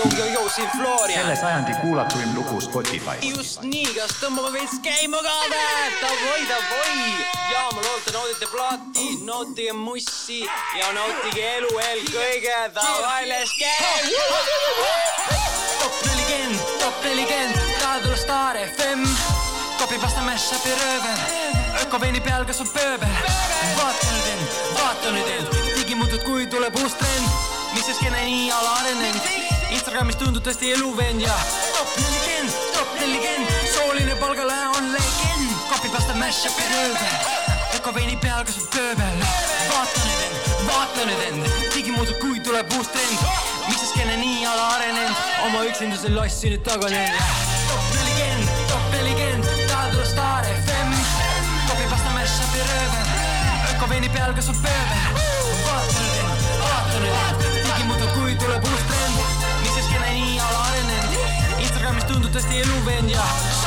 F: Jou-jou-jou, siin Florian.
G: selle sajandi kuulatuim lugu Spotify's.
F: just nii, kas tõmbame veits käima ka või? Davoi, davoi. ja ma loodan, te naudite plaati, nautige mussi ja nautige elu eelkõige. Davai, let's get. top nelikümmend, top nelikümmend, tahad olla staar FM? kopipasta mash-up'i röövel, ökoveini peal kasvab pööbel. vaata nüüd end, vaata nüüd end, digimuutud, kui tuleb uus trend, mis see skeene nii alaarenenud Instagramis tundub tõesti eluvend ja top nelikümmend, top nelikümmend, sooline palgalae on legend. kopipasta mash-up'i rööbel, ökoveini peal kasvab pööbel. vaata nüüd end, vaata nüüd end, digimuutub, kui tuleb uus trend. miks see skeene nii alaarenenud, oma üksinduse lossi nüüd taganenud. top nelikümmend, top nelikümmend, tahad olla staar FM. kopipasta mash-up'i rööbel, ökoveini peal kasvab pööbel. vaata nüüd end, vaata nüüd end, tuleb uus trend. Instagramis